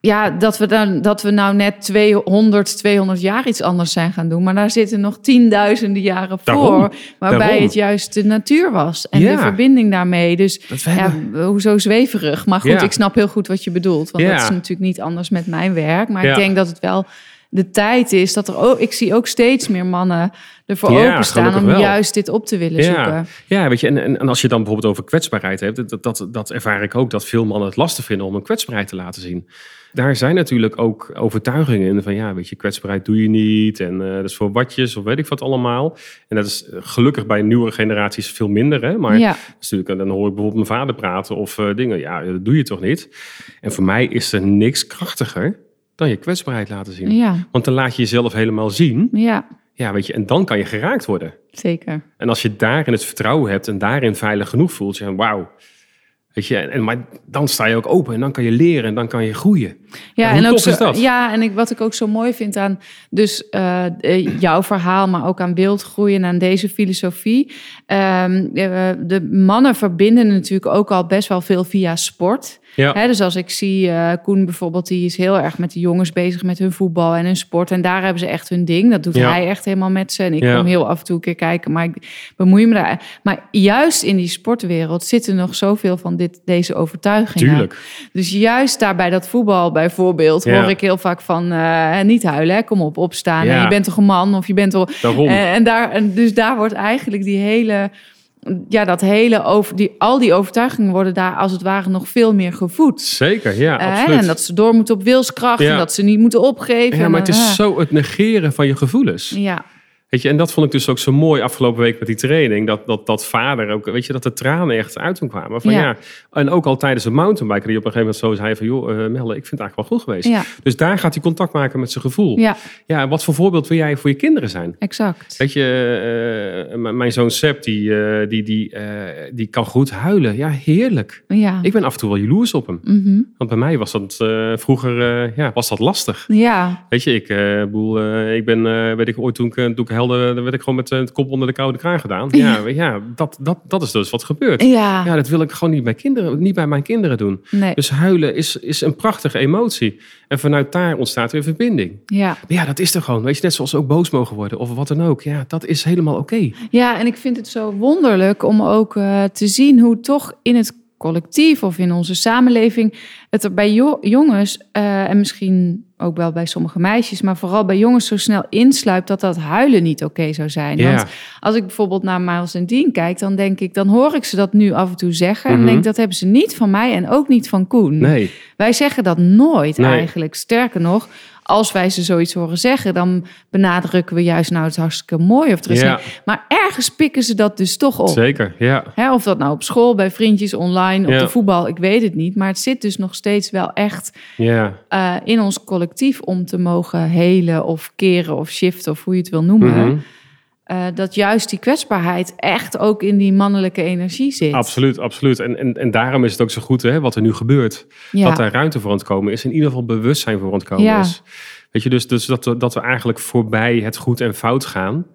S3: ja, dat we, dan, dat we nou net 200, 200 jaar iets anders zijn gaan doen. Maar daar zitten nog tienduizenden jaren
S4: Daarom,
S3: voor. Waarbij
S4: daarom.
S3: het juist de natuur was. En
S4: Ja.
S3: de verbinding daarmee. Dus ja, hoezo zweverig. Maar goed,
S4: Ja.
S3: ik snap heel goed wat je bedoelt. Want dat is natuurlijk niet anders met mijn werk. Maar ik denk dat het wel de tijd is dat er ook... Ik zie ook steeds meer mannen ervoor
S4: Ja,
S3: openstaan... om
S4: wel.
S3: juist dit op te willen
S4: Ja,
S3: zoeken.
S4: ja weet je, en, en, en als je dan bijvoorbeeld over kwetsbaarheid hebt, dat, dat, dat ervaar ik ook, dat veel mannen het lastig vinden om een kwetsbaarheid te laten zien. Daar zijn natuurlijk ook overtuigingen in van, ja, weet je, kwetsbaarheid doe je niet en eh, dat is voor watjes of weet ik wat allemaal. En dat is eh, gelukkig bij nieuwere generaties veel minder, hè. Maar
S3: Ja.
S4: natuurlijk, dan hoor ik bijvoorbeeld mijn vader praten of eh, dingen, ja, dat doe je toch niet. En voor mij is er niks krachtiger dan je kwetsbaarheid laten zien.
S3: Ja,
S4: Want dan laat je jezelf helemaal zien,
S3: ja,
S4: ja, weet je, en dan kan je geraakt worden.
S3: zeker.
S4: En als je daarin het vertrouwen hebt en daarin veilig genoeg voelt, je wauw. Weet je, en, maar dan sta je ook open en dan kan je leren en dan kan je groeien.
S3: Ja,
S4: hoe
S3: en ook zo,
S4: is dat?
S3: Ja, en ik, wat ik ook zo mooi vind aan dus eh, eh, jouw verhaal, maar ook aan wildgroei en aan deze filosofie. Ehm, eh, de mannen verbinden natuurlijk ook al best wel veel via sport.
S4: Ja,
S3: Hè, dus als ik zie, eh, Koen bijvoorbeeld, die is heel erg met de jongens bezig met hun voetbal en hun sport. En daar hebben ze echt hun ding. Dat doet
S4: Ja.
S3: hij echt helemaal met ze. En ik
S4: Ja.
S3: kom heel af en toe een keer kijken, maar ik bemoei me daar. Maar juist in die sportwereld zitten nog zoveel van dit, deze overtuigingen.
S4: tuurlijk.
S3: Dus juist daar bij dat voetbal bijvoorbeeld hoor ik heel vaak van eh, niet huilen, hè, kom op, opstaan. En je bent toch een man of je bent toch.
S4: Daarom.
S3: En, en daar, en dus daar wordt eigenlijk die hele, ja, dat hele over die al die overtuigingen worden daar als het ware nog veel meer gevoed.
S4: Zeker, ja,
S3: Eh,
S4: absoluut.
S3: en dat ze door moeten op wilskracht
S4: Ja.
S3: en dat ze niet moeten opgeven.
S4: ja, maar het is
S3: ah.
S4: zo het negeren van je gevoelens.
S3: Ja,
S4: Weet je, en dat vond ik dus ook zo mooi afgelopen week met die training. Dat, dat, dat vader ook, weet je, dat de tranen echt uit hem kwamen. Van,
S3: Ja.
S4: ja. en ook al tijdens het mountainbiken, die op een gegeven moment zo zei van... joh, eh, Melle, ik vind het eigenlijk wel goed geweest.
S3: ja,
S4: Dus daar gaat hij contact maken met zijn gevoel.
S3: ja,
S4: ja, wat voor voorbeeld wil jij voor je kinderen zijn?
S3: exact.
S4: Weet je, eh, mijn zoon Seb, die, eh, die, die, die kan goed huilen. Ja, heerlijk.
S3: Ja.
S4: Ik ben af en toe wel jaloers op hem.
S3: Mhm.
S4: Want bij mij was dat vroeger ja, was dat lastig.
S3: ja,
S4: Weet je, ik, eh, ik ben, weet ik, ooit toen ik, toen ik helde, dan werd ik gewoon met eh, het kop onder de koude kraan gedaan. (laughs) Ja, ja dat, dat, dat is dus wat gebeurt.
S3: ja,
S4: Ja, dat wil ik gewoon niet bij, kinderen, niet bij mijn kinderen doen.
S3: nee,
S4: Dus huilen is, is een prachtige emotie. En vanuit daar ontstaat weer verbinding.
S3: ja.
S4: Maar ja, dat is er gewoon. Weet je, net zoals ook boos mogen worden of wat dan ook. Ja, dat is helemaal oké.
S3: Ja, en ik vind het zo wonderlijk om ook eh, te zien hoe toch in het collectief of in onze samenleving het er bij jo- jongens eh, en misschien ook wel bij sommige meisjes, maar vooral bij jongens zo snel insluipt dat dat huilen niet oké zou zijn. Want als ik bijvoorbeeld naar Miles en Dean kijk, dan denk ik, dan hoor ik ze dat nu af en toe zeggen en
S4: Mhm.
S3: denk dat hebben ze niet van mij en ook niet van Koen.
S4: Nee.
S3: Wij zeggen dat nooit
S4: Nee.
S3: eigenlijk. Sterker nog, als wij ze zoiets horen zeggen, dan benadrukken we juist nou het is hartstikke mooi of er is
S4: Ja.
S3: Maar ergens pikken ze dat dus toch op.
S4: Zeker, ja.
S3: Hè, of dat nou op school, bij vriendjes, online, op
S4: Ja.
S3: de voetbal, ik weet het niet. Maar het zit dus nog steeds wel echt
S4: Ja,
S3: eh, in ons collectief om te mogen helen of keren of shiften of hoe je het wil noemen.
S4: Mhm.
S3: Eh, dat juist die kwetsbaarheid echt ook in die mannelijke energie zit.
S4: absoluut, absoluut. En, en, en daarom is het ook zo goed hè, wat er nu gebeurt.
S3: Ja.
S4: Dat daar ruimte voor aan het komen is. In ieder geval bewustzijn voor aan het komen
S3: Ja.
S4: is. Weet je, dus, dus dat, we, dat we eigenlijk voorbij het goed en fout gaan.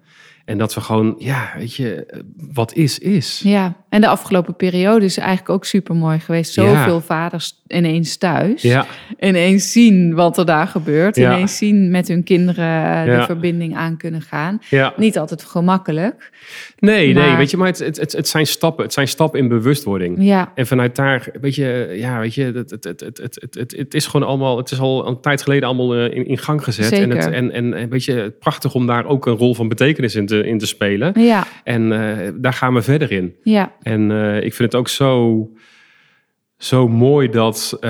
S4: En dat we gewoon, ja, weet je, wat is, is.
S3: Ja, en de afgelopen periode is eigenlijk ook super mooi geweest. Zoveel ja. vaders ineens thuis.
S4: Ja.
S3: Ineens zien wat er daar gebeurt.
S4: Ja.
S3: Ineens zien met hun kinderen de verbinding aan kunnen gaan. Niet altijd gemakkelijk.
S4: Nee, nee, weet je, maar het, het, het, zijn stappen. Het zijn stappen in bewustwording. En vanuit daar, weet je, ja, weet je, het, het, het, het, het, het, het is gewoon allemaal, het is al een tijd geleden allemaal eh, in, in gang gezet. Zeker. En, het, en, en, weet je, prachtig om daar ook een rol van betekenis in te in te spelen.
S3: ja,
S4: En eh, daar gaan we verder in.
S3: ja,
S4: En eh, ik vind het ook zo, zo mooi dat eh,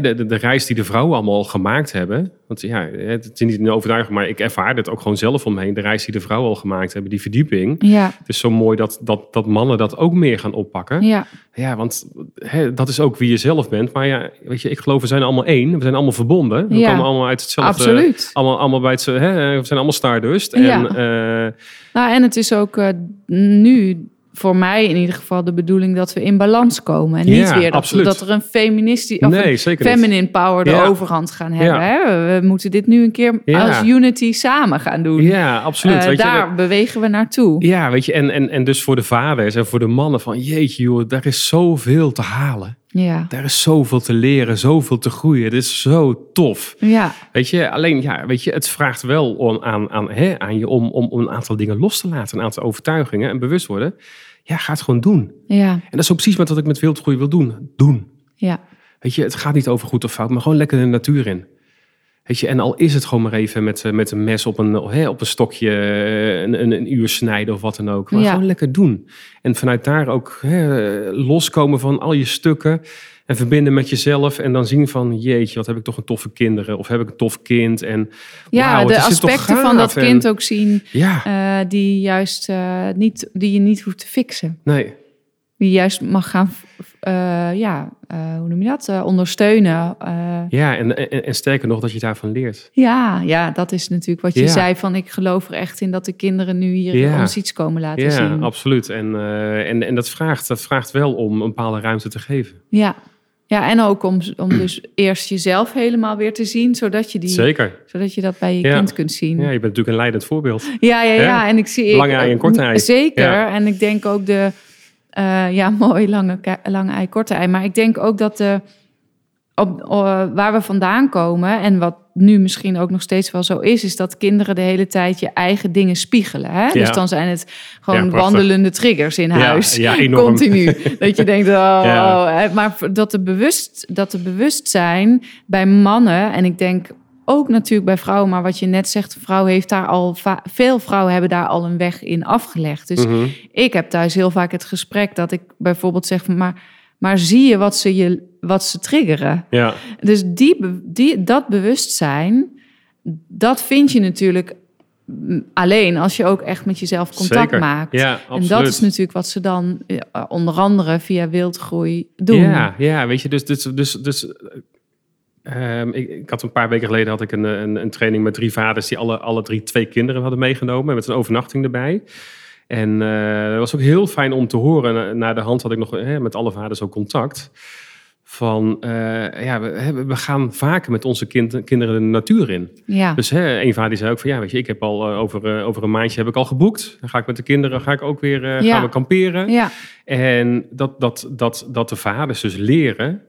S4: de, de, de reis die de vrouwen allemaal gemaakt hebben. Want ja, het is niet een overtuiging, maar ik ervaar het ook gewoon zelf omheen. De reis die de vrouwen al gemaakt hebben, die verdieping.
S3: Ja,
S4: Het is zo mooi dat, dat, dat mannen dat ook meer gaan oppakken.
S3: ja,
S4: Ja, want hè, dat is ook wie je zelf bent. Maar ja, weet je, ik geloof we zijn allemaal één. We zijn allemaal verbonden. We
S3: Ja.
S4: komen allemaal uit hetzelfde.
S3: absoluut.
S4: Allemaal, allemaal bij het, hè, we zijn allemaal Stardust.
S3: Ja.
S4: En eh,
S3: Nou, en het is ook eh, nu voor mij in ieder geval de bedoeling dat we in balans komen. En niet
S4: Ja,
S3: weer dat, dat er een feministisch of
S4: nee,
S3: een
S4: niet.
S3: feminine power de
S4: Ja.
S3: overhand gaan hebben.
S4: Ja.
S3: Hè? We, moeten dit nu een keer als unity samen gaan doen.
S4: Ja, absoluut. Weet je,
S3: daar bewegen we naartoe.
S4: Ja, weet je, en, en, en dus voor de vaders en voor de mannen van jeetje joh, daar is zoveel te halen.
S3: Ja,
S4: Daar is zoveel te leren, zoveel te groeien. Dit is zo tof.
S3: ja,
S4: Weet je, alleen ja, weet je, het vraagt wel om, aan, aan, hè, aan je om, om, om een aantal dingen los te laten, een aantal overtuigingen en bewust worden. Ja, ga het gewoon doen.
S3: ja,
S4: En dat is ook precies wat ik met wildgroei wil doen. Doen.
S3: ja.
S4: Weet je, het gaat niet over goed of fout, maar gewoon lekker de natuur in. Weet je, en al is het gewoon maar even met, eh, met een mes op een, hè, op een stokje eh, een, een, een uur snijden of wat dan ook. Maar
S3: Ja.
S4: gewoon lekker doen. En vanuit daar ook hè, loskomen van al je stukken. En verbinden met jezelf. En dan zien van, jeetje, wat heb ik toch een toffe kinderen. Of heb ik een tof kind. En
S3: Ja, de aspecten van dat
S4: En-
S3: kind ook zien
S4: Ja,
S3: eh, die juist niet, die je niet hoeft te fixen.
S4: nee.
S3: Die juist mag gaan, eh, ja, eh, hoe noem je dat? Eh, ondersteunen.
S4: Ja, en, en, en sterker nog, dat je daarvan leert.
S3: Ja, ja, dat is natuurlijk wat je
S4: Ja.
S3: zei van ik geloof er echt in dat de kinderen nu hier
S4: Ja.
S3: ons iets komen laten
S4: Ja,
S3: zien.
S4: absoluut. En, en, en dat, vraagt, dat vraagt wel om een bepaalde ruimte te geven.
S3: Ja. ja, en ook om, om dus (clears throat) eerst jezelf helemaal weer te zien, zodat je, die,
S4: Zeker.
S3: zodat je dat bij je
S4: Ja.
S3: kind kunt zien.
S4: Ja,
S3: Ja,
S4: je bent natuurlijk een leidend voorbeeld.
S3: ja, ja.
S4: Ja.
S3: En ik zie
S4: Lange ei en korte ei.
S3: Zeker.
S4: Ja.
S3: En ik denk ook de, eh, ja, (laughs) mooi lange, lange ei, korte ei. Maar ik denk ook dat de, op, waar we vandaan komen en wat nu misschien ook nog steeds wel zo is, is dat kinderen de hele tijd je eigen dingen spiegelen. Hè? Dus dan zijn het gewoon
S4: Ja,
S3: wandelende triggers in huis.
S4: ja, enorm. (laughs)
S3: Continu. dat je denkt, (laughs) oh, maar dat de, bewust, dat de bewustzijn bij mannen, en ik denk ook natuurlijk bij vrouwen, maar wat je net zegt, vrouw heeft daar al veel vrouwen hebben daar al een weg in afgelegd. Dus
S4: Mhm.
S3: ik heb thuis heel vaak het gesprek dat ik bijvoorbeeld zeg van, maar, maar zie je wat ze je wat ze triggeren?
S4: Ja,
S3: Dus die, die, dat bewustzijn, dat vind je natuurlijk alleen als je ook echt met jezelf contact
S4: zeker.
S3: maakt.
S4: Ja,
S3: en dat is natuurlijk wat ze dan eh, onder andere via wildgroei doen.
S4: Ja, ja, weet je, dus, dus, dus, dus eh, ehm, ik, ik had een paar weken geleden had ik een, een, een training met drie vaders die alle, alle drie twee kinderen hadden meegenomen met een overnachting erbij. En eh dat was ook heel fijn om te horen. Na, de hand had ik nog hè, met alle vaders ook contact. Van eh, ja, we, gaan vaker met onze kind, kinderen de natuur in.
S3: Ja,
S4: Dus hè, een vader die zei ook van ja, weet je, ik heb al eh, over, eh, over een maandje heb ik al geboekt. Dan ga ik met de kinderen ga ik ook weer eh,
S3: Ja.
S4: gaan we kamperen.
S3: ja,
S4: En dat, dat, dat, dat de vaders dus leren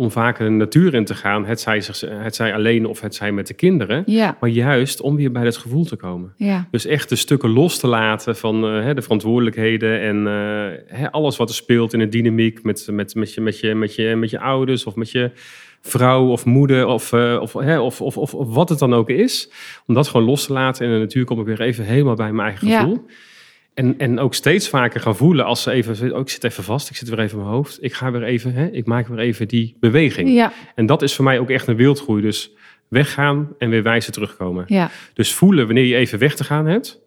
S4: om vaker de natuur in te gaan. Het zij, zich, het zij alleen of het zij met de kinderen.
S3: ja,
S4: Maar juist om weer bij dat gevoel te komen.
S3: ja,
S4: Dus echt de stukken los te laten van eh, hè, de verantwoordelijkheden en eh, hè, alles wat er speelt in de dynamiek met, met, met, je, met, je, met, je, met je ouders of met je vrouw of moeder of, eh, of, hè, of, of, of, wat het dan ook is. Om dat gewoon los te laten en in de natuur kom ik weer even helemaal bij mijn eigen
S3: Ja.
S4: En, en ook steeds vaker gaan voelen als ze even, oh, ik zit even vast, ik zit weer even in mijn hoofd. Ik ga weer even, hè, ik maak weer even die beweging.
S3: ja,
S4: En dat is voor mij ook echt een wildgroei. Dus weggaan en weer wijzer terugkomen.
S3: ja,
S4: Dus voelen wanneer je even weg te gaan hebt.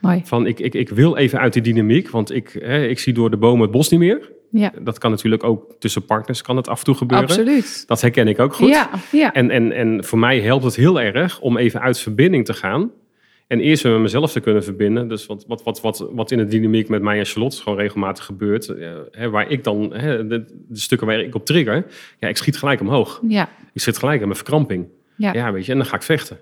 S3: mooi.
S4: Van ik, ik, ik wil even uit die dynamiek, want ik, hè, ik zie door de bomen het bos niet meer.
S3: Ja,
S4: Dat kan natuurlijk ook tussen partners kan het af en toe gebeuren.
S3: absoluut.
S4: Dat herken ik ook goed.
S3: Ja, ja,
S4: En, en, en voor mij helpt het heel erg om even uit verbinding te gaan. En eerst weer met mezelf te kunnen verbinden. Dus wat, wat, wat, wat, wat in de dynamiek met mij en Charlotte gewoon regelmatig gebeurt. eh, hè, waar ik dan, hè, de, de stukken waar ik op trigger. Ja, ik schiet gelijk omhoog.
S3: ja,
S4: Ik zit gelijk in mijn verkramping.
S3: ja.
S4: Ja, weet je, en dan ga ik vechten.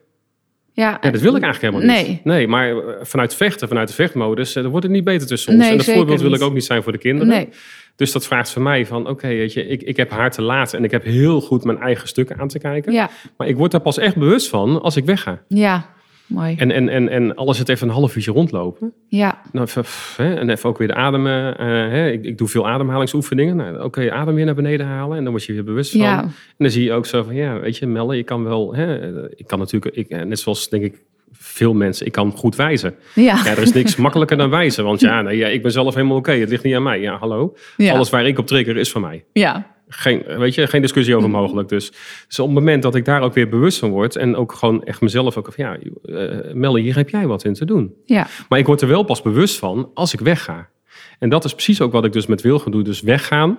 S3: ja.
S4: Ja, dat wil ik eigenlijk helemaal niet.
S3: Nee.
S4: Maar eh, vanuit vechten, vanuit de vechtmodus, eh, dan wordt het niet beter tussen ons.
S3: Nee,
S4: en dat voorbeeld wil ik ook niet zijn voor de kinderen.
S3: Nee,
S4: Dus dat vraagt van mij van, oké, weet je, ik, ik heb haar te laten en ik heb heel goed mijn eigen stukken aan te kijken.
S3: ja,
S4: Maar ik word daar pas echt bewust van als ik wegga.
S3: ja, mooi.
S4: En, en, en, en alles het even een half uurtje rondlopen.
S3: Ja,
S4: Nou, even, hè, en even ook weer de ademen. eh, hè, ik, ik doe veel ademhalingsoefeningen. Nou, Oké, adem weer naar beneden halen en dan word je weer bewust van.
S3: ja,
S4: En dan zie je ook zo van, ja, weet je, Melle, je kan wel, hè, ik kan natuurlijk, ik, eh, net zoals denk ik veel mensen, ik kan goed wijzen.
S3: Ja.
S4: Ja, er is niks (laughs) makkelijker dan wijzen. Want ja, nee, ja ik ben zelf helemaal oké. Het ligt niet aan mij. Ja, hallo.
S3: Ja.
S4: Alles waar ik op trigger is van mij.
S3: ja.
S4: Geen, weet je, geen discussie over mogelijk. Dus, dus op het moment dat ik daar ook weer bewust van word... en ook gewoon echt mezelf ook... van ja, uh, Melle, hier heb jij wat in te doen.
S3: Ja.
S4: Maar ik word er wel pas bewust van als ik wegga. En dat is precies ook wat ik dus met Wilgen doe. Dus weggaan,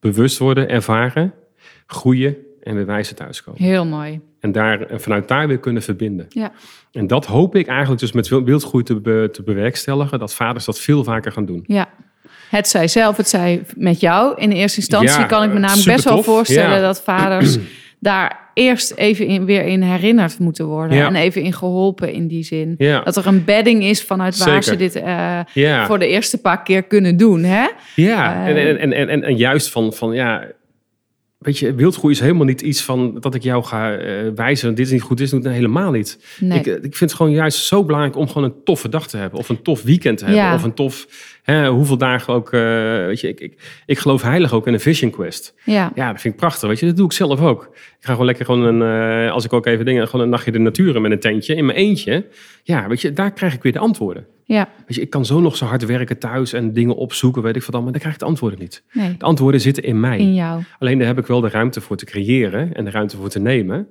S4: bewust worden, ervaren, groeien en weer wijzen thuiskomen.
S3: Heel mooi.
S4: En, daar, en vanuit daar weer kunnen verbinden.
S3: Ja.
S4: En dat hoop ik eigenlijk dus met wildgroei te, be, te bewerkstelligen. Dat vaders dat veel vaker gaan doen.
S3: Ja. Het zij zelf, het zij met jou. In de eerste instantie
S4: Ja,
S3: kan ik me namelijk best wel voorstellen
S4: Ja.
S3: dat vaders (clears throat) daar eerst even in, weer in herinnerd moeten worden.
S4: Ja.
S3: En even in geholpen in die zin.
S4: Ja.
S3: Dat er een bedding is vanuit waar
S4: Zeker.
S3: ze dit eh,
S4: Ja.
S3: voor de eerste paar keer kunnen doen. Hè?
S4: Ja,
S3: Eh.
S4: en, en, en, en, en juist van, van ja, weet je, wildgroei is helemaal niet iets van dat ik jou ga eh, wijzen, dit is niet goed, dit is niet, helemaal niet.
S3: Nee.
S4: Ik, eh, ik vind het gewoon juist zo belangrijk om gewoon een toffe dag te hebben, of een tof weekend te hebben,
S3: Ja.
S4: of een tof, hè, hoeveel dagen ook, eh, weet je, ik, ik, ik geloof heilig ook in een vision quest.
S3: Ja.
S4: Ja, dat vind ik prachtig, weet je, dat doe ik zelf ook. Ik ga gewoon lekker gewoon een, eh, als ik ook even dingen, gewoon een nachtje de natuur in met een tentje, in mijn eentje. Ja, weet je, daar krijg ik weer de antwoorden.
S3: ja.
S4: Weet je, ik kan zo nog zo hard werken thuis en dingen opzoeken, weet ik wat dan, maar dan krijg ik de antwoorden niet.
S3: Nee.
S4: De antwoorden zitten in mij.
S3: In jou.
S4: Alleen daar heb ik wel de ruimte voor te creëren en de ruimte voor te nemen.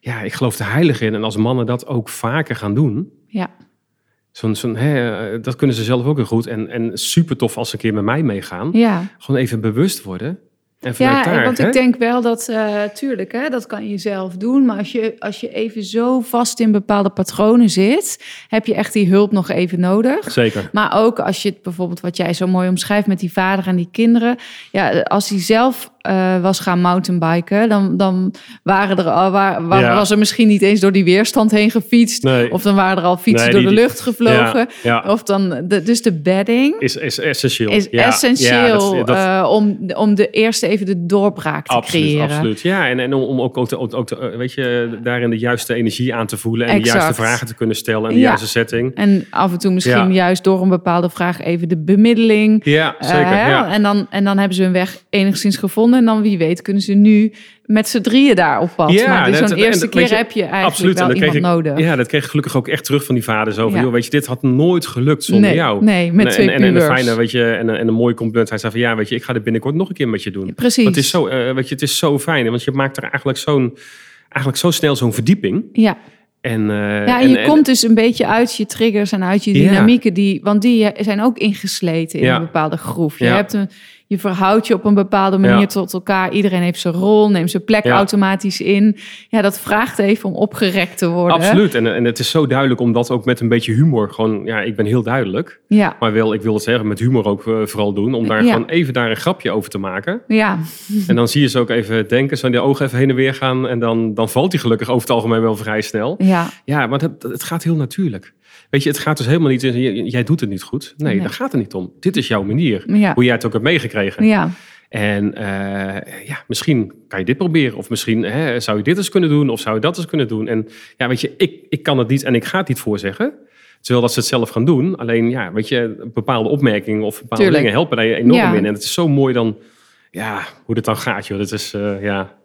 S4: Ja, ik geloof er heilig in. En als mannen dat ook vaker gaan doen,
S3: Ja.
S4: Zo'n, zo'n, hè, eh, dat kunnen ze zelf ook heel goed. En, en super tof als ze een keer met mij meegaan.
S3: Ja.
S4: Gewoon even bewust worden. En
S3: Ja,
S4: daar,
S3: want
S4: hè?
S3: ik denk wel dat, eh, tuurlijk, hè, dat kan je zelf doen. Maar als je, als je even zo vast in bepaalde patronen zit, heb je echt die hulp nog even nodig.
S4: Zeker.
S3: Maar ook als je het bijvoorbeeld, wat jij zo mooi omschrijft met die vader en die kinderen. Ja, als hij zelf eh, was gaan mountainbiken, dan, dan waren er al, waar, waar-
S4: Ja.
S3: was er misschien niet eens door die weerstand heen gefietst.
S4: Nee.
S3: Of dan waren er al fietsen
S4: Nee,
S3: door
S4: die-
S3: de lucht gevlogen.
S4: Ja, ja.
S3: Of dan, de, dus de bedding
S4: Is, is essentieel.
S3: is essentieel
S4: ja, dat- dat-
S3: eh, om, om de eerste even de doorbraak te
S4: Absoluut,
S3: creëren.
S4: absoluut. Ja, en, en om om ook, ook, te, ook, te, eh, weet je, daarin de juiste energie aan te voelen en de juiste vragen te kunnen stellen en de
S3: Ja.
S4: juiste setting.
S3: En af en toe misschien juist door een bepaalde vraag even de bemiddeling.
S4: Ja, zeker.
S3: en, dan, en dan hebben ze hun weg enigszins gevonden. En dan wie weet kunnen ze nu met z'n drieën daar op pad. maar dus
S4: dat-
S3: zo'n
S4: en-
S3: eerste keer
S4: je,
S3: heb je eigenlijk
S4: absoluut.
S3: Wel iemand
S4: ik,
S3: nodig.
S4: Ja, dat kreeg ik gelukkig ook echt terug van die vaders. Over,
S3: Ja.
S4: joh, weet je, dit had nooit gelukt zonder
S3: nee,
S4: jou.
S3: nee, met
S4: en,
S3: twee
S4: en, en, en een fijne, weet je, en, een- en een mooi compliment. Hij zei van, ja, weet je, ik ga dit binnenkort nog een keer met je doen.
S3: Precies.
S4: Want het is zo, eh, weet je, het is zo fijn. Want je maakt er eigenlijk zo'n, eigenlijk zo snel zo'n verdieping.
S3: Ja.
S4: En, eh,
S3: ja, en je komt dus een beetje uit je triggers en uit je
S4: Ja.
S3: dynamieken. Die, want die zijn ook ingesleten in
S4: Ja.
S3: een bepaalde groef. Je,
S4: Ja.
S3: hebt een, je verhoudt je op een bepaalde manier
S4: Ja.
S3: tot elkaar. Iedereen heeft zijn rol, neemt zijn plek
S4: Ja.
S3: automatisch in. Ja, dat vraagt even om opgerekt te worden.
S4: Absoluut. En, en het is zo duidelijk om dat ook met een beetje humor gewoon... Ja, ik ben heel duidelijk.
S3: Ja,
S4: Maar wel, ik wil het zeggen, met humor ook eh, vooral doen. Om daar
S3: Ja.
S4: gewoon even daar een grapje over te maken.
S3: ja.
S4: En dan zie je ze ook even denken, zo die ogen even heen en weer gaan. En dan, dan valt hij gelukkig over het algemeen wel vrij snel.
S3: ja.
S4: Ja, maar het, het gaat heel natuurlijk. Weet je, het gaat dus helemaal niet jij doet het niet goed. Nee,
S3: Nee.
S4: daar gaat het niet om. Dit is jouw manier.
S3: Ja.
S4: Hoe jij het ook hebt meegekregen.
S3: Ja,
S4: En eh, ja, misschien kan je dit proberen. Of misschien hè, zou je dit eens kunnen doen. Of zou je dat eens kunnen doen. En ja, weet je, ik, ik kan het niet en ik ga het niet voorzeggen. Terwijl dat ze het zelf gaan doen. Alleen, ja, weet je, bepaalde opmerkingen of bepaalde
S3: Tuurlijk.
S4: dingen helpen daar je enorm
S3: Ja.
S4: in. En het is zo mooi dan, ja, hoe dit dan gaat, joh. Dat is, eh, ja,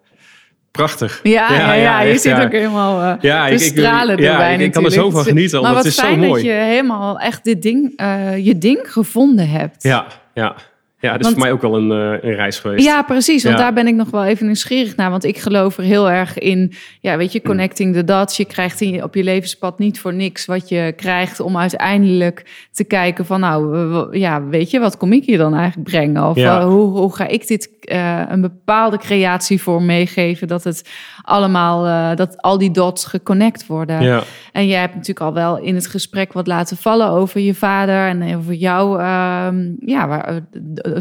S4: prachtig.
S3: ja, ja, ja, je
S4: echt, ja.
S3: ook helemaal eh
S4: Ja, ik- ik-
S3: stralen
S4: ja,
S3: erbij
S4: ik- ik kan er zo van genieten,
S3: Maar
S4: want
S3: wat
S4: het is zo
S3: fijn dat
S4: mooi.
S3: je helemaal echt dit ding, eh, je ding gevonden hebt.
S4: Ja, ja. Ja, dat is
S3: Want-
S4: voor mij ook wel een, eh, een reis geweest.
S3: Ja, precies. Want
S4: Ja.
S3: daar ben ik nog wel even nieuwsgierig naar. Want ik geloof er heel erg in. Ja, weet je, connecting the dots. Je krijgt in op je levenspad niet voor niks wat je krijgt om uiteindelijk te kijken van, nou, ja, weet je, wat kom ik hier dan eigenlijk brengen? Of
S4: Ja.
S3: eh, hoe, hoe ga ik dit eh, een bepaalde creatievorm meegeven dat het allemaal, dat al die dots geconnect worden?
S4: Ja,
S3: En jij hebt natuurlijk al wel in het gesprek wat laten vallen over je vader en over jouw ehm, ja, waar,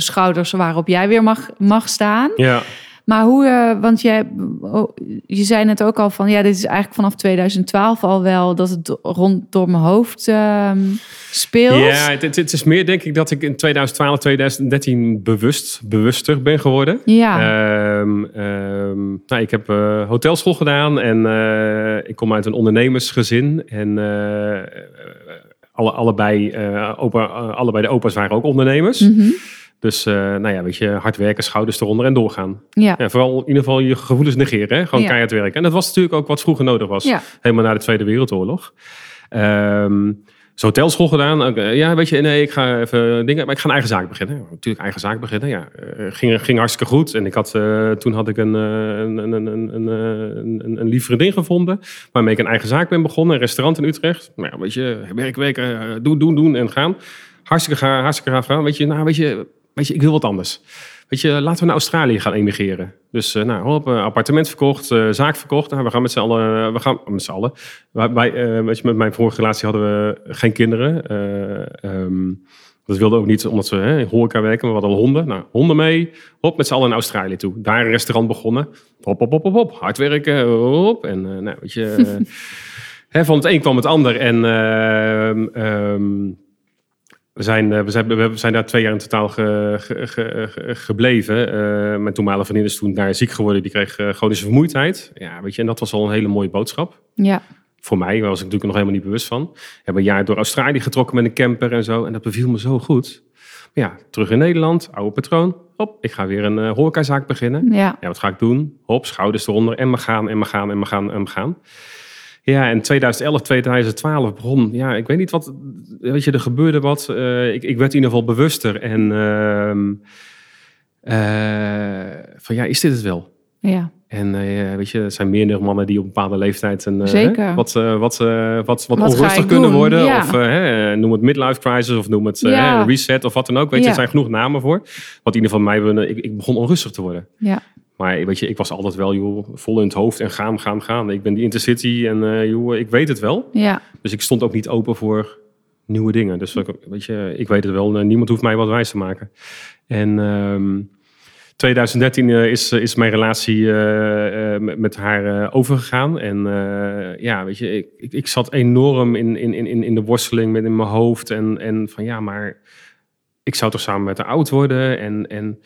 S3: schouders waarop jij weer mag, mag staan.
S4: ja.
S3: Maar hoe, eh, want jij, oh, je zei net ook al van ja, dit is eigenlijk vanaf 2012 al wel dat het rond door mijn hoofd ehm, speelt.
S4: Ja, het, het- het is meer denk ik dat ik in 2012, 2013 bewust, bewuster ben geworden.
S3: Ja.
S4: Ehm, ehm, nou, ik heb eh, hotelschool gedaan en eh, ik kom uit een ondernemersgezin. En alle, allebei, opa, allebei de opa's waren ook ondernemers.
S3: Mhm.
S4: Dus uh, nou ja, weet je, hard werken, schouders eronder en doorgaan.
S3: Ja.
S4: Ja, vooral in ieder geval je gevoelens negeren. Hè? Gewoon
S3: Ja.
S4: keihard werken. En dat was natuurlijk ook wat vroeger nodig was.
S3: Ja.
S4: Helemaal na de Tweede Wereldoorlog. Ehm dus hotelschool gedaan. Eh, ja, weet je, nee, ik ga even dingen. Maar ik ga een eigen zaak beginnen. Natuurlijk eigen zaak beginnen. Ja, eh, ging, ging hartstikke goed. En ik had, eh, toen had ik een, een, een, een, een, een, een, een lief vriendin gevonden. Waarmee ik een eigen zaak ben begonnen. Een restaurant in Utrecht. Nou ja, weet je, werkweken, doen, doen, doen en gaan. Hartstikke, ga, hartstikke gaaf gaan. Weet je, nou, weet je, weet je, ik wil wat anders. Weet je, laten we naar Australië gaan emigreren. Dus eh, nou, hop, eh, appartement verkocht, eh, zaak verkocht. Nou, we gaan met z'n allen, we gaan met z'n allen. Wij, weet je, met mijn vorige relatie hadden we geen kinderen. Eh, ehm, dat wilde ook niet omdat ze hè, in horeca werken, maar we hadden honden. Nou, honden mee, hop, met z'n allen naar Australië toe. Daar een restaurant begonnen. Hop, hop, hop, hop, hop. Hard werken, hop. En nou, weet je, (laughs) hè, van het een kwam het ander. En ehm, ehm, we zijn, eh, we, zijn, we zijn daar twee jaar in totaal ge- ge- ge- ge- gebleven. Eh, mijn toenmalige vriendin is toen daar ziek geworden. Die kreeg eh, chronische vermoeidheid. Ja, weet je, en dat was al een hele mooie boodschap.
S3: Ja.
S4: Voor mij daar was ik natuurlijk nog helemaal niet bewust van. We hebben een jaar door Australië getrokken met een camper en zo. En dat beviel me zo goed. Maar ja, terug in Nederland, oude patroon. Hop, ik ga weer een uh, horecazaak beginnen.
S3: Ja.
S4: Ja, wat ga ik doen? Hop, schouders eronder en we gaan en we gaan en we gaan en we gaan. Ja, en 2011, 2012 begon, ja, ik weet niet wat, weet je, er gebeurde wat. Eh, ik, ik werd in ieder geval bewuster en ehm, eh, van ja, is dit het wel?
S3: Ja.
S4: En eh, weet je, er zijn meerdere mannen die op een bepaalde leeftijd een, wat, eh, wat, wat, wat,
S3: Wat
S4: onrustig kunnen
S3: doen?
S4: worden.
S3: Ja.
S4: Of noem het midlife crisis of noem het
S3: Ja.
S4: reset of wat dan ook. Weet je,
S3: Ja.
S4: er zijn genoeg namen voor. Wat in ieder geval mij, ik, ik begon onrustig te worden.
S3: Ja.
S4: Maar weet je, ik was altijd wel joh, vol in het hoofd en gaan, gaan, gaan. Ik ben die intercity en eh, joh, ik weet het wel.
S3: Ja.
S4: Dus ik stond ook niet open voor nieuwe dingen. Dus ik- weet je, ik weet het wel. eh, Niemand hoeft mij wat wijs te maken. En ehm 2013 eh, is, is mijn relatie met, met haar overgegaan. En ja, weet je, ik, ik, ik zat enorm in, in, in, in de worsteling met in mijn hoofd. En, en van ja, maar ik zou toch samen met haar oud worden. En, en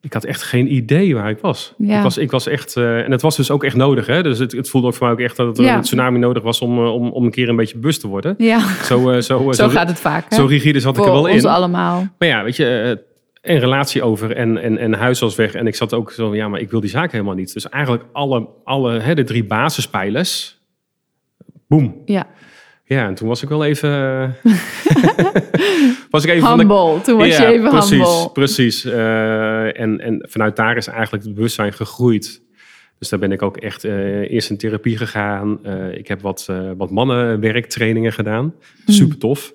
S4: ik had echt geen idee waar ik was.
S3: Ja.
S4: Ik, was ik was echt, eh, en het was dus ook echt nodig. Hè? Dus het, het voelde ook voor mij ook echt dat er
S3: Ja.
S4: een tsunami nodig was om, eh, om, om een keer een beetje bewust te worden.
S3: Ja.
S4: Zo, eh, zo, eh,
S3: Zo gaat het vaak. Hè?
S4: zo rigide zat ik er wel
S3: ons
S4: in.
S3: allemaal.
S4: Maar ja, weet je, een relatie over en, en, en huis was weg. En ik zat ook zo, ja, maar ik wil die zaak helemaal niet. Dus eigenlijk alle, alle hè, de drie basispijlers, boem.
S3: Ja.
S4: Ja, en toen was ik wel even... (laughs) (laughs) was ik even van de-
S3: Humble. Toen was je even
S4: precies,
S3: humble.
S4: Precies. Eh, en, en vanuit daar is eigenlijk het bewustzijn gegroeid. Dus daar ben ik ook echt eh, eerst in therapie gegaan. Eh, ik heb wat, eh, wat mannenwerktrainingen gedaan.
S3: Hmm.
S4: Super tof.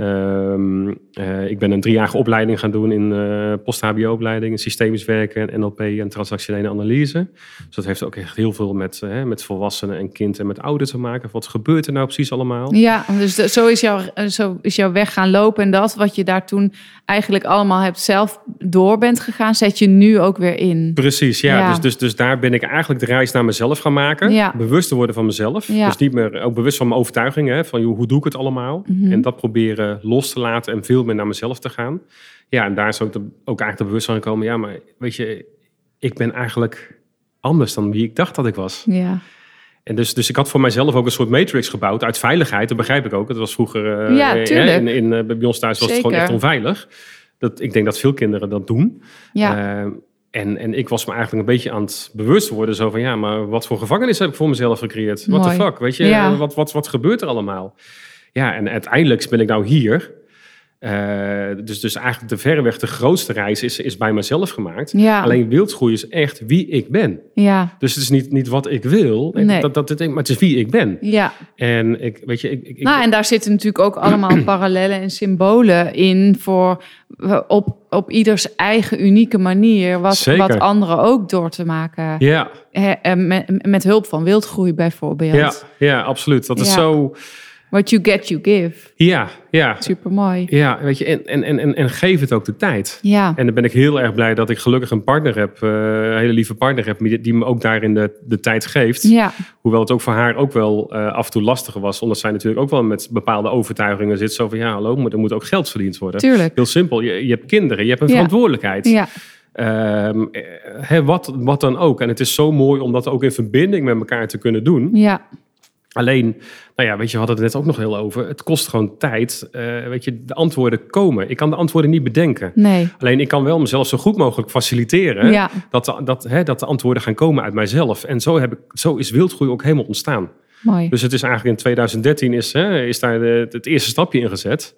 S4: Ehm, eh, ik ben een driejarige opleiding gaan doen in eh post-HBO-opleiding, in systemisch werken, en NLP en transactionele analyse. Dus dat heeft ook echt heel veel met, eh, met volwassenen en kind en met ouderen te maken. Wat gebeurt er nou precies allemaal?
S3: Ja, dus de- zo is, jouw, zo is jouw weg gaan lopen. En dat wat je daar toen eigenlijk allemaal hebt zelf door bent gegaan, zet je nu ook weer in.
S4: Precies, ja.
S3: Ja.
S4: Dus, dus, dus daar ben ik eigenlijk de reis naar mezelf gaan maken.
S3: Ja.
S4: Bewust te worden van mezelf.
S3: Ja.
S4: Dus niet meer ook bewust van mijn overtuigingen. Hè, van joh, hoe doe ik het allemaal?
S3: Mhm.
S4: En dat proberen los te laten en veel meer naar mezelf te gaan. Ja, en daar is ook, de, ook eigenlijk de bewustzijn gekomen. Ja, maar weet je, ik ben eigenlijk anders dan wie ik dacht dat ik was.
S3: Ja,
S4: En dus, dus ik had voor mijzelf ook een soort matrix gebouwd uit veiligheid. Dat begrijp ik ook. Het was vroeger eh,
S3: Ja,
S4: eh,
S3: tuurlijk.
S4: in, in, eh, bij ons thuis was het gewoon echt onveilig. Dat, ik denk dat veel kinderen dat doen.
S3: ja,
S4: Eh, en, en ik was me eigenlijk een beetje aan het bewust worden. Zo van, ja, maar wat voor gevangenis heb ik voor mezelf gecreëerd? What the fuck, weet je?
S3: Ja.
S4: Wat, wat, wat gebeurt er allemaal? Ja, en uiteindelijk ben ik nou hier. Eh, dus, dus eigenlijk de verreweg de grootste reis is, is bij mezelf gemaakt.
S3: ja,
S4: Alleen wildgroei is echt wie ik ben.
S3: ja,
S4: Dus het is niet, niet wat ik wil,
S3: Nee.
S4: dat, dat, het- maar het is wie ik ben.
S3: ja.
S4: En ik, weet je, ik, ik, ik-
S3: Nou, en daar zitten natuurlijk ook allemaal (clears throat) parallellen en symbolen in voor op, op ieders eigen unieke manier wat,
S4: Zeker.
S3: wat anderen ook door te maken.
S4: ja,
S3: Hè, en met, met hulp van wildgroei bijvoorbeeld.
S4: ja, ja, absoluut. Dat is
S3: Ja.
S4: zo,
S3: What you get, you give.
S4: ja, ja,
S3: Super mooi.
S4: ja, weet je, en, en, en, en, geef het ook de tijd.
S3: Ja,
S4: En dan ben ik heel erg blij dat ik gelukkig een partner heb, eh, een hele lieve partner heb, die, me ook daarin de, de tijd geeft.
S3: ja,
S4: Hoewel het ook voor haar ook wel eh, af en toe lastiger was, omdat zij natuurlijk ook wel met bepaalde overtuigingen zit. Zo van ja, hallo, maar er moet ook geld verdiend worden.
S3: tuurlijk.
S4: Heel simpel, je, je hebt kinderen, je hebt een
S3: Ja.
S4: verantwoordelijkheid.
S3: Ja,
S4: Ehm, eh, wat, wat dan ook. En het is zo mooi om dat ook in verbinding met elkaar te kunnen doen.
S3: ja,
S4: Alleen, nou ja, weet je, we hadden het net ook nog heel over. Het kost gewoon tijd. Eh, weet je, de antwoorden komen. Ik kan de antwoorden niet bedenken.
S3: Nee.
S4: Alleen ik kan wel mezelf zo goed mogelijk faciliteren.
S3: Ja.
S4: Dat, de, dat, hè, dat de antwoorden gaan komen uit mijzelf. En zo, heb ik, zo is wildgroei ook helemaal ontstaan.
S3: Mooi.
S4: Dus het is eigenlijk in 2013 is, hè, is daar de, het eerste stapje in gezet.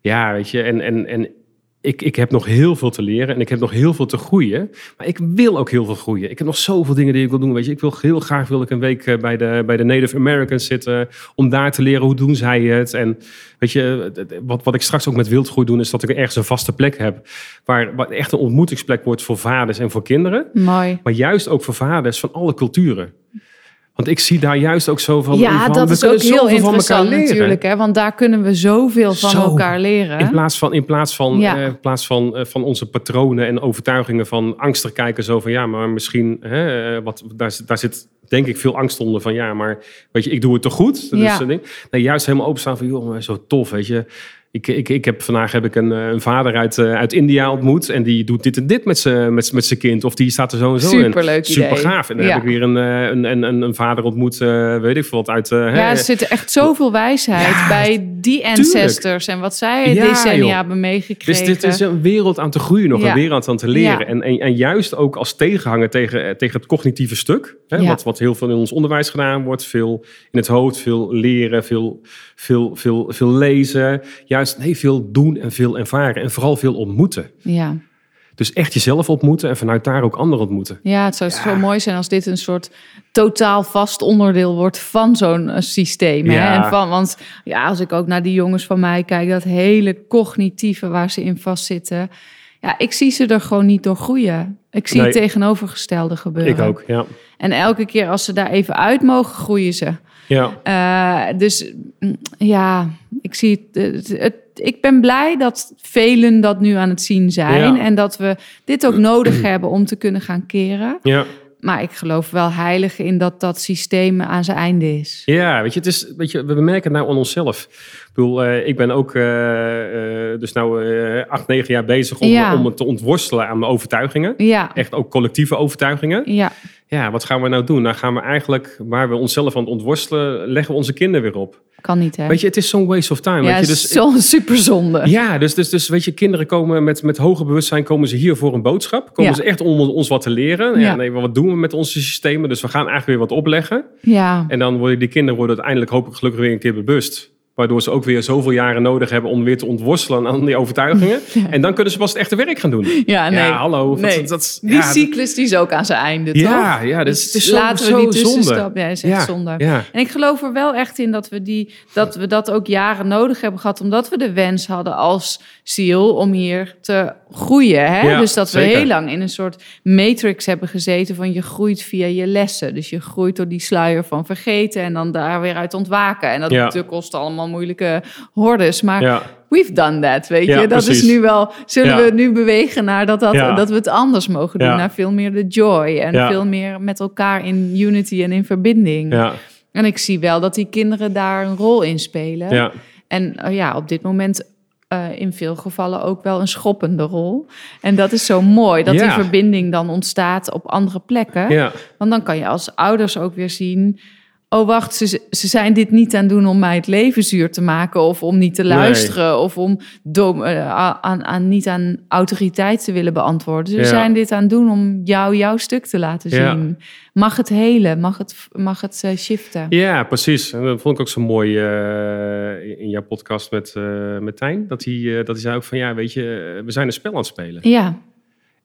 S4: Ja, weet je, en, en, en ik, ik heb nog heel veel te leren en ik heb nog heel veel te groeien. Maar ik wil ook heel veel groeien. Ik heb nog zoveel dingen die ik wil doen. Weet je, ik wil heel graag wil ik een week eh, bij de, bij de Native Americans zitten. Om daar te leren hoe doen zij het. En weet je, wat, wat ik straks ook met wildgroei doe, is dat ik ergens een vaste plek heb. Waar, waar echt een ontmoetingsplek wordt voor vaders en voor kinderen.
S3: Mooi.
S4: Maar juist ook voor vaders van alle culturen. Want ik zie daar juist ook zo van.
S3: Ja,
S4: van,
S3: dat
S4: we
S3: is ook heel
S4: zoveel
S3: interessant natuurlijk. Hè? Want daar kunnen we zoveel van
S4: Zo.
S3: elkaar leren.
S4: In plaats van, in plaats van,
S3: Ja.
S4: eh, in plaats van, eh, van onze patronen en overtuigingen van angstig kijken. Zo van ja, maar misschien, hè, eh, wat, daar, zit- daar zit denk ik veel angst onder van ja, maar weet je, ik doe het toch goed? Dat
S3: Ja.
S4: is ding. Nee, juist helemaal openstaan van joh, maar zo tof, weet je. Ik, ik, ik heb, vandaag heb ik een, eh, een vader uit, eh, uit India ontmoet. En die doet dit en dit met zijn met, met zijn kind. Of die staat er zo en zo in.
S3: Superleuk idee.
S4: Super gaaf. En dan
S3: Ja.
S4: heb ik weer een, eh, een, een, een, een vader ontmoet, weet ik veel wat, uit...
S3: Ja, er zit echt zoveel wijsheid
S4: Ja,
S3: bij die ancestors en wat zij
S4: Ja,
S3: decennia
S4: joh.
S3: hebben meegekregen.
S4: Dus dit is een wereld aan te groeien, nog een wereld aan te leren. En, en, en juist ook als tegenhanger tegen, tegen het cognitieve stuk. Hè, wat, wat heel veel in ons onderwijs gedaan wordt. Veel in het hoofd, veel leren, veel, veel, veel, veel lezen. Juist nee, veel doen en veel ervaren. En vooral veel ontmoeten.
S3: Ja.
S4: Dus echt jezelf ontmoeten en vanuit daar ook anderen ontmoeten.
S3: ja, het zou zo mooi zijn als dit een soort totaal vast onderdeel wordt van zo'n eh, systeem. Hè?
S4: Ja.
S3: En van, want ja, als ik ook naar die jongens van mij kijk, dat hele cognitieve waar ze in vastzitten. Ja, ik zie ze er gewoon niet door groeien. Ik zie
S4: Nee.
S3: het tegenovergestelde gebeuren.
S4: Ik ook, ja.
S3: En elke keer als ze daar even uit mogen, groeien ze.
S4: Ja,
S3: Eh, dus mm, ja, ik zie het, het, het- Ik ben blij dat velen dat nu aan het zien zijn.
S4: Ja.
S3: En dat we dit ook nodig hebben om te kunnen gaan keren.
S4: ja.
S3: Maar ik geloof wel heilig in dat dat systeem aan zijn einde is.
S4: Ja, weet je, het is, weet je, we merken het nou aan onszelf. Ik bedoel, eh, ik ben ook eh, eh, dus nou eh, acht, negen jaar bezig om,
S3: Ja.
S4: om het te ontworstelen aan mijn overtuigingen.
S3: Ja,
S4: Echt ook collectieve overtuigingen.
S3: ja,
S4: Ja, wat gaan we nou doen? Nou gaan we eigenlijk, waar we onszelf aan het ontworstelen, leggen we onze kinderen weer op.
S3: kan niet hè?
S4: Weet je, het is zo'n waste of time.
S3: ja,
S4: weet je, dus,
S3: zo'n superzonde.
S4: ja, dus, dus, dus weet je, kinderen komen met, met hoger bewustzijn, komen ze hier voor een boodschap. Komen
S3: Ja.
S4: ze echt om ons wat te leren. Ja, nee, wat doen we met onze systemen? Dus we gaan eigenlijk weer wat opleggen.
S3: Ja,
S4: En dan worden die kinderen worden uiteindelijk hopelijk gelukkig weer een keer bewust. Waardoor ze ook weer zoveel jaren nodig hebben om weer te ontworstelen aan die overtuigingen. (laughs) En dan kunnen ze pas het echte werk gaan doen.
S3: ja nee.
S4: Ja, hallo. Dat-
S3: Nee.
S4: Dat, dat-
S3: Die
S4: ja,
S3: cyclus die is ook aan zijn einde, toch?
S4: Ja, ja, dus het is zo,
S3: laten we die
S4: zonde.
S3: tussenstap. Ja, is echt zonde. En ik geloof er wel echt in dat we, die, dat we dat ook jaren nodig hebben gehad. Omdat we de wens hadden als ziel om hier te groeien. Hè?
S4: Ja,
S3: dus dat we
S4: zeker.
S3: heel lang in een soort matrix hebben gezeten van je groeit via je lessen. Dus je groeit door die sluier van vergeten en dan daar weer uit ontwaken. En dat natuurlijk kost allemaal moeilijke hordes. Maar
S4: Ja.
S3: we've done that, weet
S4: Ja,
S3: je. Dat
S4: precies.
S3: is nu wel, zullen
S4: Ja.
S3: we nu bewegen naar dat, dat, dat we het anders mogen doen. Naar veel meer de joy en veel meer met elkaar in unity en in verbinding.
S4: Ja,
S3: En ik zie wel dat die kinderen daar een rol in spelen.
S4: ja,
S3: En eh, ja, op dit moment eh, in veel gevallen ook wel een schoppende rol. En dat is zo mooi, dat
S4: Ja.
S3: die verbinding dan ontstaat op andere plekken.
S4: ja.
S3: Want dan kan je als ouders ook weer zien... oh wacht, ze, ze zijn dit niet aan doen om mij het leven zuur te maken... of om niet te luisteren of om dom, eh, aan, aan, niet aan autoriteit te willen beantwoorden. Ze
S4: Ja.
S3: zijn dit aan het doen om jou jouw stuk te laten
S4: Ja.
S3: zien. Mag het helen, mag het, mag het eh, shiften.
S4: Ja, precies. En dat vond ik ook zo mooi eh, in jouw podcast met, met Tijn. Dat hij, dat hij zei ook van, ja, weet je, we zijn een spel aan het spelen.
S3: Ja,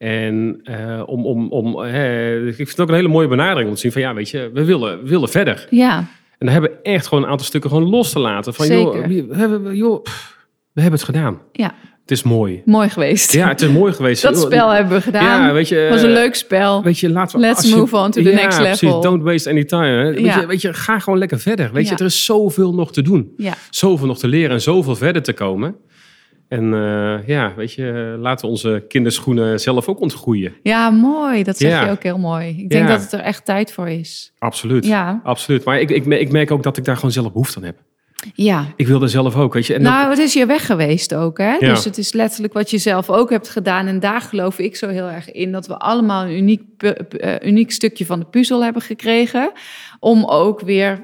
S4: En eh, om, om, om, eh, ik vind het ook een hele mooie benadering om te zien van, ja, weet je, we willen, we willen verder.
S3: ja,
S4: En dan hebben we echt gewoon een aantal stukken gewoon los te laten. Van,
S3: Zeker.
S4: joh, we, hebben, joh, pff, we hebben het gedaan.
S3: ja.
S4: Het is mooi.
S3: Mooi geweest.
S4: Ja, het is mooi geweest.
S3: dat spel hebben we gedaan.
S4: Ja, weet je,
S3: Het was een
S4: eh,
S3: leuk spel.
S4: Weet je, laten we...
S3: Let's
S4: je-
S3: move on to the
S4: Ja,
S3: next
S4: precies.
S3: level.
S4: Don't waste any time. Hè. Weet,
S3: Ja.
S4: je, weet je, ga gewoon lekker verder. Weet je, er is zoveel nog te doen. Zoveel nog te leren en zoveel verder te komen. En eh, ja, weet je, laten we onze kinderschoenen zelf ook ontgroeien.
S3: ja mooi. Dat zeg
S4: Ja.
S3: je ook heel mooi. Ik denk
S4: Ja.
S3: dat het er echt tijd voor is.
S4: Absoluut.
S3: Ja.
S4: Absoluut. Maar ik, ik, ik merk ook dat ik daar gewoon zelf behoefte aan heb.
S3: Ja.
S4: Ik wilde zelf ook, weet je. En dat-
S3: nou, het is je weg geweest ook, hè?
S4: Ja.
S3: Dus het is letterlijk wat je zelf ook hebt gedaan. En daar geloof ik zo heel erg in dat we allemaal een uniek, eh, uniek stukje van de puzzel hebben gekregen. Om ook weer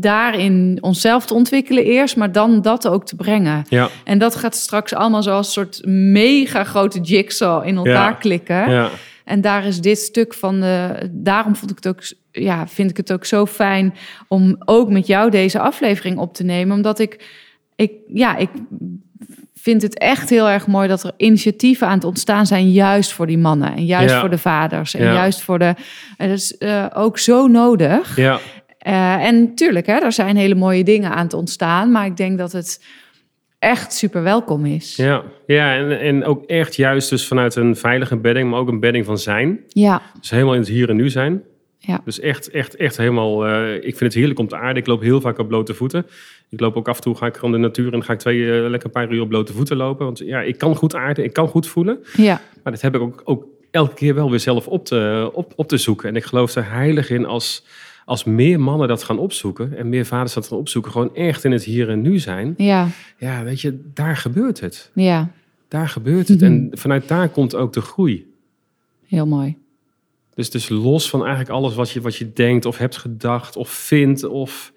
S3: daarin onszelf te ontwikkelen eerst, maar dan dat ook te brengen.
S4: ja,
S3: En dat gaat straks allemaal zoals een soort mega grote jigsaw in elkaar
S4: Ja.
S3: klikken.
S4: ja,
S3: En daar is dit stuk van de. Daarom vond ik het ook, ja, vind ik het ook zo fijn om ook met jou deze aflevering op te nemen. Omdat ik, ik, ja, ik vind het echt heel erg mooi dat er initiatieven aan het ontstaan zijn, juist voor die mannen en juist
S4: Ja.
S3: voor de vaders en
S4: Ja.
S3: juist voor de. En dat is eh, ook zo nodig.
S4: ja,
S3: Eh, en tuurlijk, hè, er zijn hele mooie dingen aan het ontstaan, maar ik denk dat het echt super welkom is.
S4: ja. ja en, en ook echt juist dus vanuit een veilige bedding, maar ook een bedding van zijn.
S3: Ja,
S4: Dus helemaal in het hier en nu zijn.
S3: Ja.
S4: Dus echt, echt, echt helemaal... eh, ik vind het heerlijk om te aarden. Ik loop heel vaak op blote voeten. Ik loop ook af en toe, ga ik gewoon de natuur en ga ik twee, eh, lekker een paar uur op blote voeten lopen. Want ja, ik kan goed aarden, ik kan goed voelen.
S3: ja,
S4: Maar dat heb ik ook, ook elke keer wel weer zelf op te, op, op te zoeken. En ik geloof er heilig in als, als meer mannen dat gaan opzoeken... en meer vaders dat gaan opzoeken, gewoon echt in het hier en nu zijn.
S3: ja,
S4: Ja, weet je, daar gebeurt het.
S3: ja,
S4: Daar gebeurt het.
S3: Mhm.
S4: En vanuit daar komt ook de groei.
S3: heel mooi.
S4: Dus, dus los van eigenlijk alles wat je, wat je denkt of hebt gedacht of vindt of...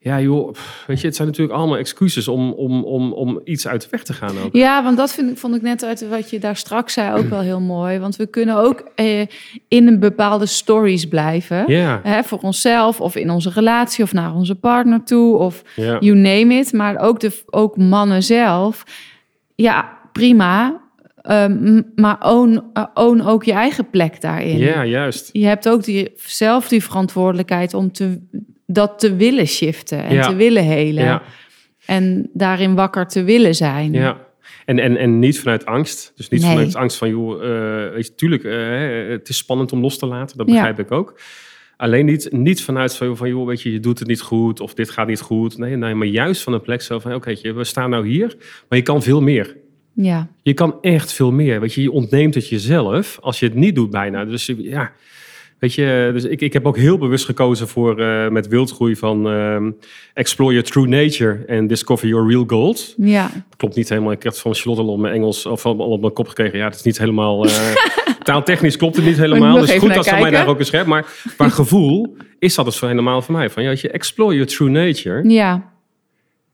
S4: Ja joh, weet je, het zijn natuurlijk allemaal excuses om, om, om, om iets uit de weg te gaan ook.
S3: Ja, want dat vind ik, vond ik net uit wat je daar straks zei ook wel heel mooi. Want we kunnen ook eh, in een bepaalde stories blijven.
S4: Ja,
S3: Hè, voor onszelf of in onze relatie of naar onze partner toe of
S4: ja,
S3: you name it. Maar ook, de, ook mannen zelf. Ja, prima. Ehm, maar own, eh, own ook je eigen plek daarin.
S4: ja, juist.
S3: Je hebt ook die, zelf die verantwoordelijkheid om te, dat te willen shiften en
S4: Ja.
S3: te willen helen.
S4: Ja,
S3: En daarin wakker te willen zijn.
S4: ja. En, en, en niet vanuit angst. Dus niet
S3: Nee.
S4: vanuit angst van, joh, eh, weet je, tuurlijk, eh, het is spannend om los te laten. Dat
S3: Ja.
S4: begrijp ik ook. Alleen niet, niet vanuit van, van, joh, weet je, je doet het niet goed of dit gaat niet goed. Nee, nee maar juist van een plek zo van, oké, we staan nou hier, maar je kan veel meer.
S3: Ja.
S4: Je kan echt veel meer. Weet je, je ontneemt het jezelf als je het niet doet bijna. Dus ja, weet je, dus ik, ik heb ook heel bewust gekozen voor eh, met wildgroei van ehm, explore your true nature and discover your real gold.
S3: Ja.
S4: Klopt niet helemaal. Ik heb het van Charlotte al op mijn Engels of al op mijn kop gekregen. Ja, het is niet helemaal. eh, (laughs) taaltechnisch klopt het niet helemaal. Dus goed dat ze mij daar ook eens schrijft. Maar qua gevoel is dat dus helemaal voor mij. Van ja, je explore your true nature.
S3: Ja.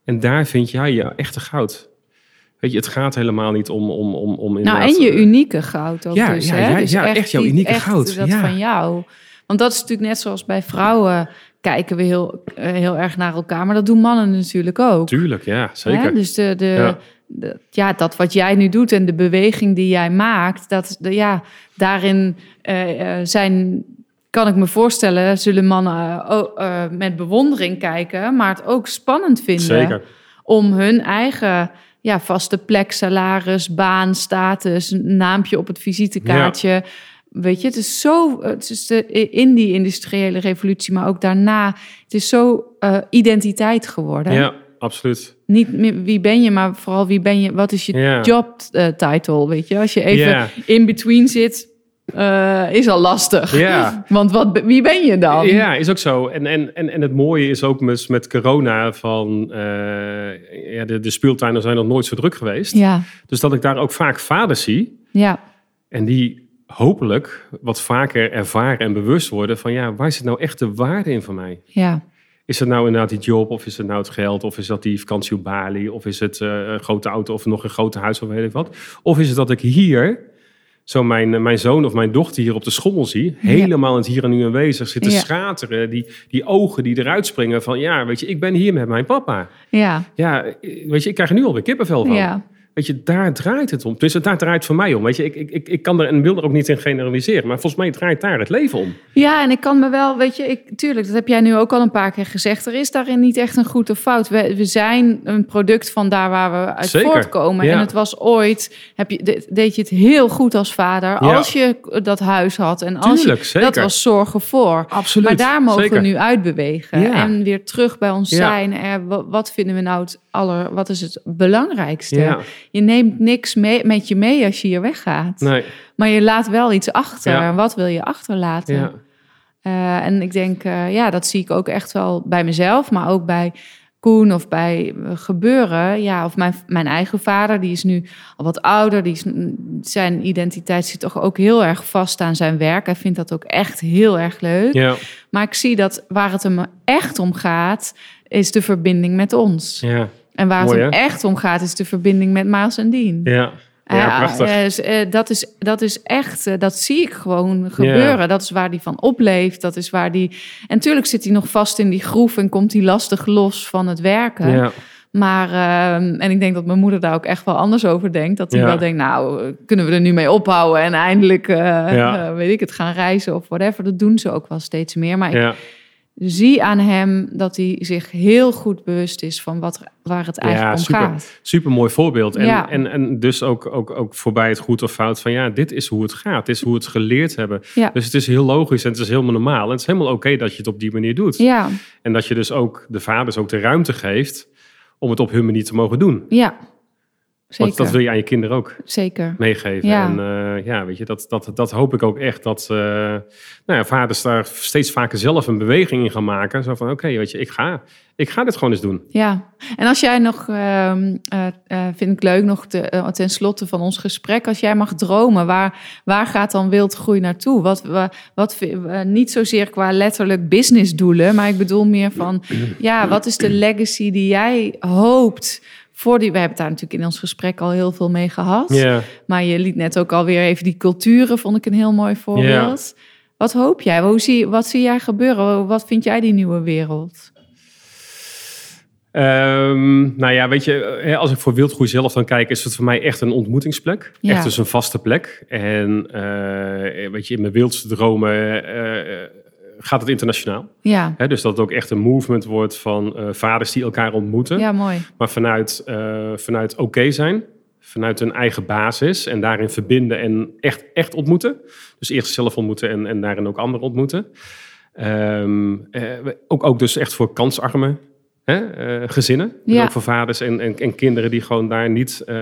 S4: En daar vind jij je echte goud. Weet je, het gaat helemaal niet om... om, om, om
S3: Nou, en je
S4: eh,
S3: unieke goud ook
S4: Ja,
S3: dus,
S4: ja,
S3: hè?
S4: ja,
S3: dus
S4: ja, echt jouw unieke
S3: echt
S4: goud,
S3: Dat
S4: ja.
S3: van jou. Want dat is natuurlijk net zoals bij vrouwen kijken we heel, eh, heel erg naar elkaar. Maar dat doen mannen natuurlijk ook.
S4: Tuurlijk, ja,
S3: Hè?
S4: zeker.
S3: Dus de, de,
S4: Ja.
S3: de- ja, dat wat jij nu doet en de beweging die jij maakt, dat, de, ja, daarin eh, zijn, kan ik me voorstellen, zullen mannen eh, met bewondering kijken, maar het ook spannend vinden
S4: Zeker.
S3: om hun eigen ja, vaste plek, salaris, baan, status, naampje op het visitekaartje. Weet je, het is zo, het is de, in die industriële revolutie, maar ook daarna, het is zo eh, identiteit geworden.
S4: Ja, absoluut.
S3: Niet meer wie ben je, maar vooral wie ben je, wat is je job eh, title, weet je? Als je even in between zit, eh, is al lastig.
S4: Ja.
S3: Want wat, wie ben je dan?
S4: Ja, is ook zo. En, en, en, en het mooie is ook met, met corona van... eh, ja, de, de speeltuinen zijn nog nooit zo druk geweest.
S3: ja,
S4: Dus dat ik daar ook vaak vaders zie.
S3: ja,
S4: En die hopelijk wat vaker ervaren en bewust worden van... ja, waar zit nou echt de waarde in voor mij?
S3: ja,
S4: Is het nou inderdaad die job, of is het nou het geld, of is dat die vakantie op Bali, of is het eh, een grote auto of nog een grote huis of weet ik wat? Of is het dat ik hier zo mijn, mijn zoon of mijn dochter hier op de schommel zie, helemaal in het hier en nu aanwezig zitten
S3: Ja.
S4: schateren, die, die ogen die eruit springen van ja, weet je, ik ben hier met mijn papa.
S3: ja,
S4: Ja, weet je, ik krijg er nu alweer kippenvel van.
S3: ja.
S4: Weet je, daar draait het om. Dus daar draait voor mij om. Weet je, ik, ik, ik, ik kan er en wil er ook niet in generaliseren, maar volgens mij draait daar het leven om.
S3: Ja, en ik kan me wel, weet je, ik, tuurlijk, dat heb jij nu ook al een paar keer gezegd. Er is daarin niet echt een goed of fout. We, we zijn een product van daar waar we uit
S4: Zeker,
S3: voortkomen.
S4: ja.
S3: En het was ooit, heb je, de- deed je het heel goed als vader,
S4: Ja.
S3: als je dat huis had. En als
S4: Tuurlijk,
S3: je,
S4: zeker.
S3: dat was zorgen voor.
S4: Absoluut.
S3: Maar daar mogen
S4: zeker.
S3: we nu uitbewegen.
S4: Ja.
S3: En weer terug bij ons zijn. Er, wa- wat vinden we nou het aller, wat is het belangrijkste?
S4: Ja,
S3: Je neemt niks mee, met je mee als je hier weggaat.
S4: nee.
S3: Maar je laat wel iets achter.
S4: Ja.
S3: Wat wil je achterlaten?
S4: Ja.
S3: Eh, en ik denk, eh, ja, dat zie ik ook echt wel bij mezelf, maar ook bij Koen of bij eh, gebeuren. Ja, of mijn, mijn eigen vader, die is nu al wat ouder. Die is, zijn identiteit zit toch ook heel erg vast aan zijn werk. Hij vindt dat ook echt heel erg leuk.
S4: Ja,
S3: Maar ik zie dat waar het hem echt om gaat, is de verbinding met ons.
S4: ja,
S3: En waar
S4: Mooi,
S3: het
S4: hè?
S3: echt om gaat, is de verbinding met Miles en Dean.
S4: ja. Ja,
S3: Ja,
S4: prachtig.
S3: eh, s- eh, dat, is, dat is echt, eh, dat zie ik gewoon gebeuren. Dat is waar hij van opleeft. Dat is waar die. En natuurlijk zit hij nog vast in die groef en komt hij lastig los van het werken.
S4: ja.
S3: Maar, ehm, en ik denk dat mijn moeder daar ook echt wel anders over denkt. Dat hij wel denkt, nou, kunnen we er nu mee ophouden en eindelijk, eh, weet ik het, gaan reizen of whatever. Dat doen ze ook wel steeds meer. Maar ik. Zie aan hem dat hij zich heel goed bewust is van wat, waar het eigenlijk
S4: Ja,
S3: om
S4: super.
S3: gaat.
S4: Super mooi voorbeeld. En,
S3: Ja.
S4: en, en dus ook, ook, ook voorbij het goed of fout van ja, dit is hoe het gaat. Dit is hoe we het geleerd hebben.
S3: Ja.
S4: Dus het is heel logisch en het is helemaal normaal. En het is helemaal oké dat je het op die manier doet.
S3: Ja,
S4: En dat je dus ook de vaders ook de ruimte geeft om het op hun manier te mogen doen.
S3: ja. Zeker.
S4: Want dat wil je aan je kinderen ook
S3: Zeker.
S4: meegeven.
S3: Ja.
S4: En eh, ja, weet je, dat, dat, dat hoop ik ook echt. Dat eh, nou ja, vaders daar steeds vaker zelf een beweging in gaan maken. Zo van, oké, weet je, ik ga, ik ga dit gewoon eens doen.
S3: Ja, en als jij nog, ehm, eh, vind ik leuk, nog te, ten slotte van ons gesprek, als jij mag dromen, waar, waar gaat dan wildgroei naartoe? Wat, wa- wat, niet zozeer qua letterlijk businessdoelen, maar ik bedoel meer van, ja, wat is de legacy die jij hoopt voor die, we hebben daar natuurlijk in ons gesprek al heel veel mee gehad, maar je liet net ook alweer even die culturen, vond ik een heel mooi voorbeeld. Wat hoop jij? Hoe zie, wat zie jij gebeuren? Wat vind jij die nieuwe wereld?
S4: Ehm, nou ja, weet je, hè, als ik voor wildgroei zelf dan kijk, is het voor mij echt een ontmoetingsplek.
S3: Ja.
S4: Echt dus een vaste plek. En eh, weet je, in mijn wildste dromen eh, gaat het internationaal.
S3: Ja,
S4: dus dat het ook echt een movement wordt van eh, vaders die elkaar ontmoeten.
S3: ja mooi.
S4: Maar vanuit, eh, vanuit oké zijn, vanuit een eigen basis en daarin verbinden en echt, echt ontmoeten. Dus eerst zelf ontmoeten en, en daarin ook anderen ontmoeten. Ehm, eh, ook, ook dus echt voor kansarme hè, eh, gezinnen. Dus
S3: Ja.
S4: ook voor vaders en, en, en kinderen die gewoon daar niet, eh,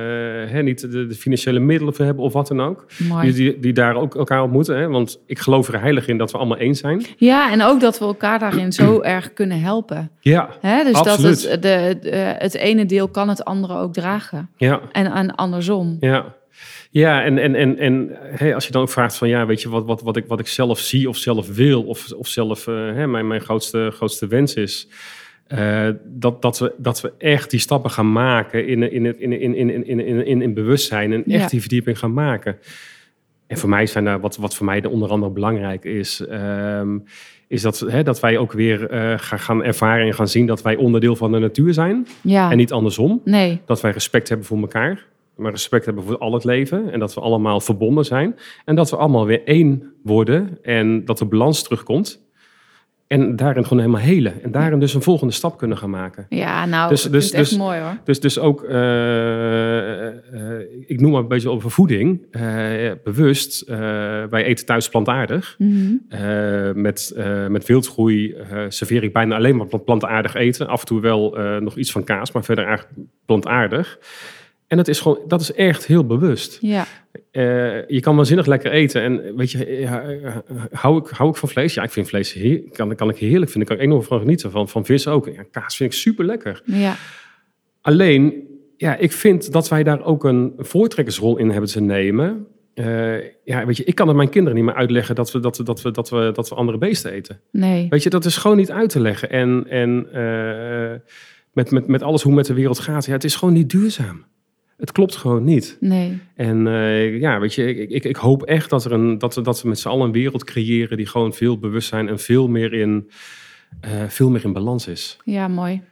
S4: hè, niet de, de financiële middelen voor hebben of wat dan ook. Die, die, die daar ook elkaar ontmoeten. Hè? Want ik geloof er heilig in dat we allemaal één zijn.
S3: Ja, en ook dat we elkaar daarin zo (clears throat) erg kunnen helpen.
S4: Ja,
S3: Hè? Dus
S4: Absoluut.
S3: dat het, de, de- het ene deel kan het andere ook dragen.
S4: ja.
S3: En, en andersom.
S4: Ja, ja en, en, en, en als je dan ook vraagt van ja, weet je wat, wat, wat, ik, wat ik zelf zie of zelf wil, of, of zelf eh, hè, mijn, mijn grootste, grootste wens is. Eh, dat, dat, we, dat we echt die stappen gaan maken in, in, het- in, in, in, in, in, in, in bewustzijn en
S3: Ja.
S4: echt die verdieping gaan maken. En voor mij zijn daar, wat, wat voor mij de onder andere belangrijk is, ehm, is dat, hè, dat wij ook weer eh, gaan, gaan ervaren en gaan zien dat wij onderdeel van de natuur zijn
S3: Ja,
S4: en niet andersom.
S3: nee.
S4: Dat wij respect hebben voor elkaar. Maar respect hebben voor al het leven. En dat we allemaal verbonden zijn. En dat we allemaal weer één worden. En dat de balans terugkomt. En daarin gewoon helemaal helen. En daarin dus een volgende stap kunnen gaan maken.
S3: Ja, nou,
S4: Dus-
S3: ik
S4: dus-
S3: het echt
S4: dus-
S3: mooi hoor.
S4: Dus, dus ook, eh, eh, ik noem maar een beetje over voeding. Eh, bewust, eh, wij eten thuis plantaardig.
S3: Mhm.
S4: Eh, met, eh, met wildgroei eh, serveer ik bijna alleen maar plant- plantaardig eten. Af en toe wel eh, nog iets van kaas, maar verder eigenlijk plantaardig. En dat is gewoon, dat is echt heel bewust.
S3: Ja,
S4: Eh, je kan waanzinnig lekker eten. En weet je, ja, eh, hou, ik, hou ik van vlees? Ja, ik vind vlees heer, kan, kan ik heerlijk vinden. Ik kan enorm van genieten. Van, van vis ook. Ja, kaas vind ik super lekker.
S3: ja,
S4: Alleen, ja, ik vind dat wij daar ook een voortrekkersrol in hebben te nemen. Eh, ja, weet je, ik kan het mijn kinderen niet meer uitleggen dat we, dat, we, dat, we, dat, we, dat we andere beesten eten.
S3: nee.
S4: Weet je, dat is gewoon niet uit te leggen. En, en eh, met, met, met alles hoe met de wereld gaat, ja, het is gewoon niet duurzaam. Het klopt gewoon niet.
S3: Nee,
S4: En eh, ja, weet je, ik, ik, ik hoop echt dat, er een, dat, dat we met z'n allen een wereld creëren die gewoon veel bewustzijn en veel meer in, eh, veel meer in balans is.
S3: ja, mooi.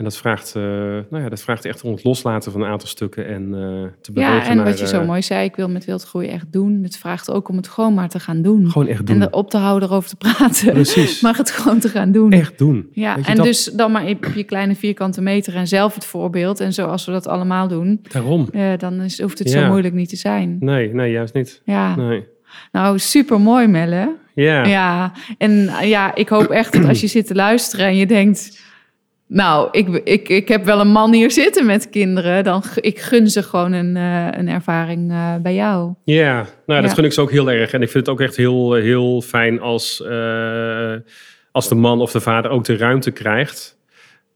S4: En dat vraagt, eh, nou ja, dat vraagt echt om het loslaten van een aantal stukken en eh, te bewegen
S3: Ja, en
S4: naar,
S3: wat je zo
S4: eh,
S3: mooi zei, ik wil met wildgroei echt doen. Het vraagt ook om het gewoon maar te gaan doen.
S4: Gewoon echt doen.
S3: En erop te houden erover te praten.
S4: Precies. (laughs)
S3: Maar het gewoon te gaan doen.
S4: Echt doen.
S3: Ja, en
S4: dat-
S3: dus dan maar op je kleine vierkante meter en zelf het voorbeeld. En zoals we dat allemaal doen,
S4: Daarom.
S3: eh, dan is, hoeft het
S4: Ja.
S3: zo moeilijk niet te zijn.
S4: Nee, nee, juist niet.
S3: Ja,
S4: Nee.
S3: nou super mooi Melle.
S4: Ja.
S3: Ja, en ja, ik hoop echt dat als je zit te luisteren en je denkt... Nou, ik, ik, ik heb wel een man hier zitten met kinderen. Dan ik gun ze gewoon een, eh, een ervaring eh, bij jou.
S4: Ja, nou, dat
S3: Ja.
S4: gun ik ze ook heel erg. En ik vind het ook echt heel, heel fijn als, eh, als de man of de vader ook de ruimte krijgt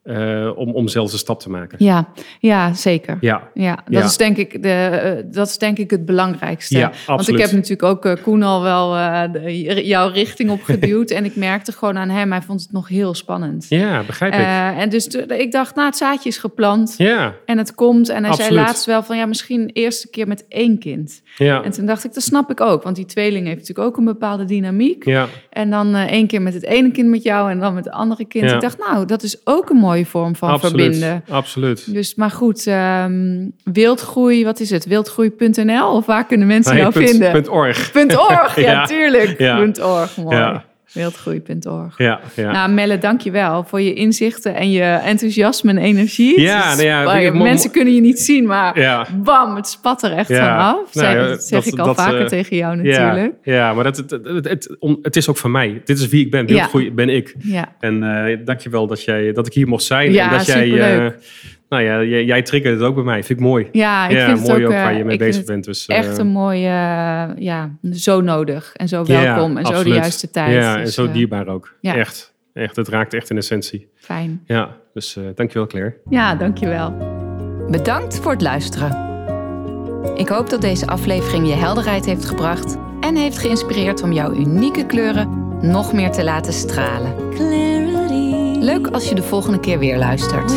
S4: eh, om, om zelfs een stap te maken.
S3: Ja, ja zeker.
S4: Ja,
S3: Ja, dat,
S4: Ja.
S3: Is denk ik de, eh, dat is denk ik het belangrijkste.
S4: Ja,
S3: Want ik
S4: absoluut.
S3: heb natuurlijk ook eh, Koen al wel de- jouw richting opgeduwd. (laughs) en ik merkte gewoon aan hem, hij vond het nog heel spannend.
S4: ja begrijp ik.
S3: En dus ik dacht, nou, het zaadje is geplant
S4: ja,
S3: en het komt. En hij zei
S4: Absoluut.
S3: laatst wel van, ja, misschien eerst een keer met één kind.
S4: ja,
S3: En toen dacht ik, dat snap ik ook. Want die tweeling heeft natuurlijk ook een bepaalde dynamiek.
S4: ja,
S3: En dan één keer met het ene kind met jou en dan met het andere kind.
S4: Ja.
S3: Ik dacht, nou, dat is ook een mooie vorm van
S4: absoluut.
S3: verbinden.
S4: Absoluut.
S3: Dus, maar goed, ehm, wildgroei, wat is het? Wildgroei.nl of waar kunnen mensen
S4: Nee,
S3: jou
S4: punt-
S3: vinden?
S4: punt org.
S3: Punt .org, (laughs) ja,
S4: Ja.
S3: tuurlijk.
S4: Ja.
S3: Punt .org, mooi.
S4: Ja.
S3: Wildgroei.org.
S4: Ja, ja.
S3: Nou, Melle, dank je wel voor je inzichten en je enthousiasme en energie.
S4: Ja, nou ja,
S3: waar mensen kunnen je niet zien, maar
S4: ja.
S3: bam, het spat er echt
S4: Ja.
S3: vanaf.
S4: Nou
S3: Zeg, dat zeg
S4: dat-
S3: ik al
S4: dat,
S3: vaker
S4: eh,
S3: tegen jou natuurlijk.
S4: ja, maar dat, het, het, is ook van mij. Dit is wie ik ben. Wildgroei ben ik.
S3: Ja,
S4: En eh dankjewel dat, jij, dat ik hier mocht zijn.
S3: Ja,
S4: en dat jij,
S3: superleuk.
S4: eh, nou ja, jij, jij triggert het ook bij mij. Vind ik mooi.
S3: ja ik
S4: ja,
S3: vind het
S4: mooi
S3: ook,
S4: ook,
S3: eh,
S4: waar je mee
S3: ik vind
S4: bezig
S3: het
S4: bent. Dus, eh,
S3: echt een mooie, eh, ja, zo nodig en zo
S4: ja,
S3: welkom en zo de juiste tijd.
S4: Ja, en
S3: Dus,
S4: zo
S3: eh,
S4: dierbaar ook.
S3: ja.
S4: Echt. Echt, het raakt echt in essentie.
S3: Fijn.
S4: Ja, dus eh dankjewel Claire.
S3: Ja, dankjewel.
S1: Bedankt voor het luisteren. Ik hoop dat deze aflevering je helderheid heeft gebracht en heeft geïnspireerd om jouw unieke kleuren nog meer te laten stralen.
S2: clarity.
S1: Leuk als je de volgende keer weer luistert.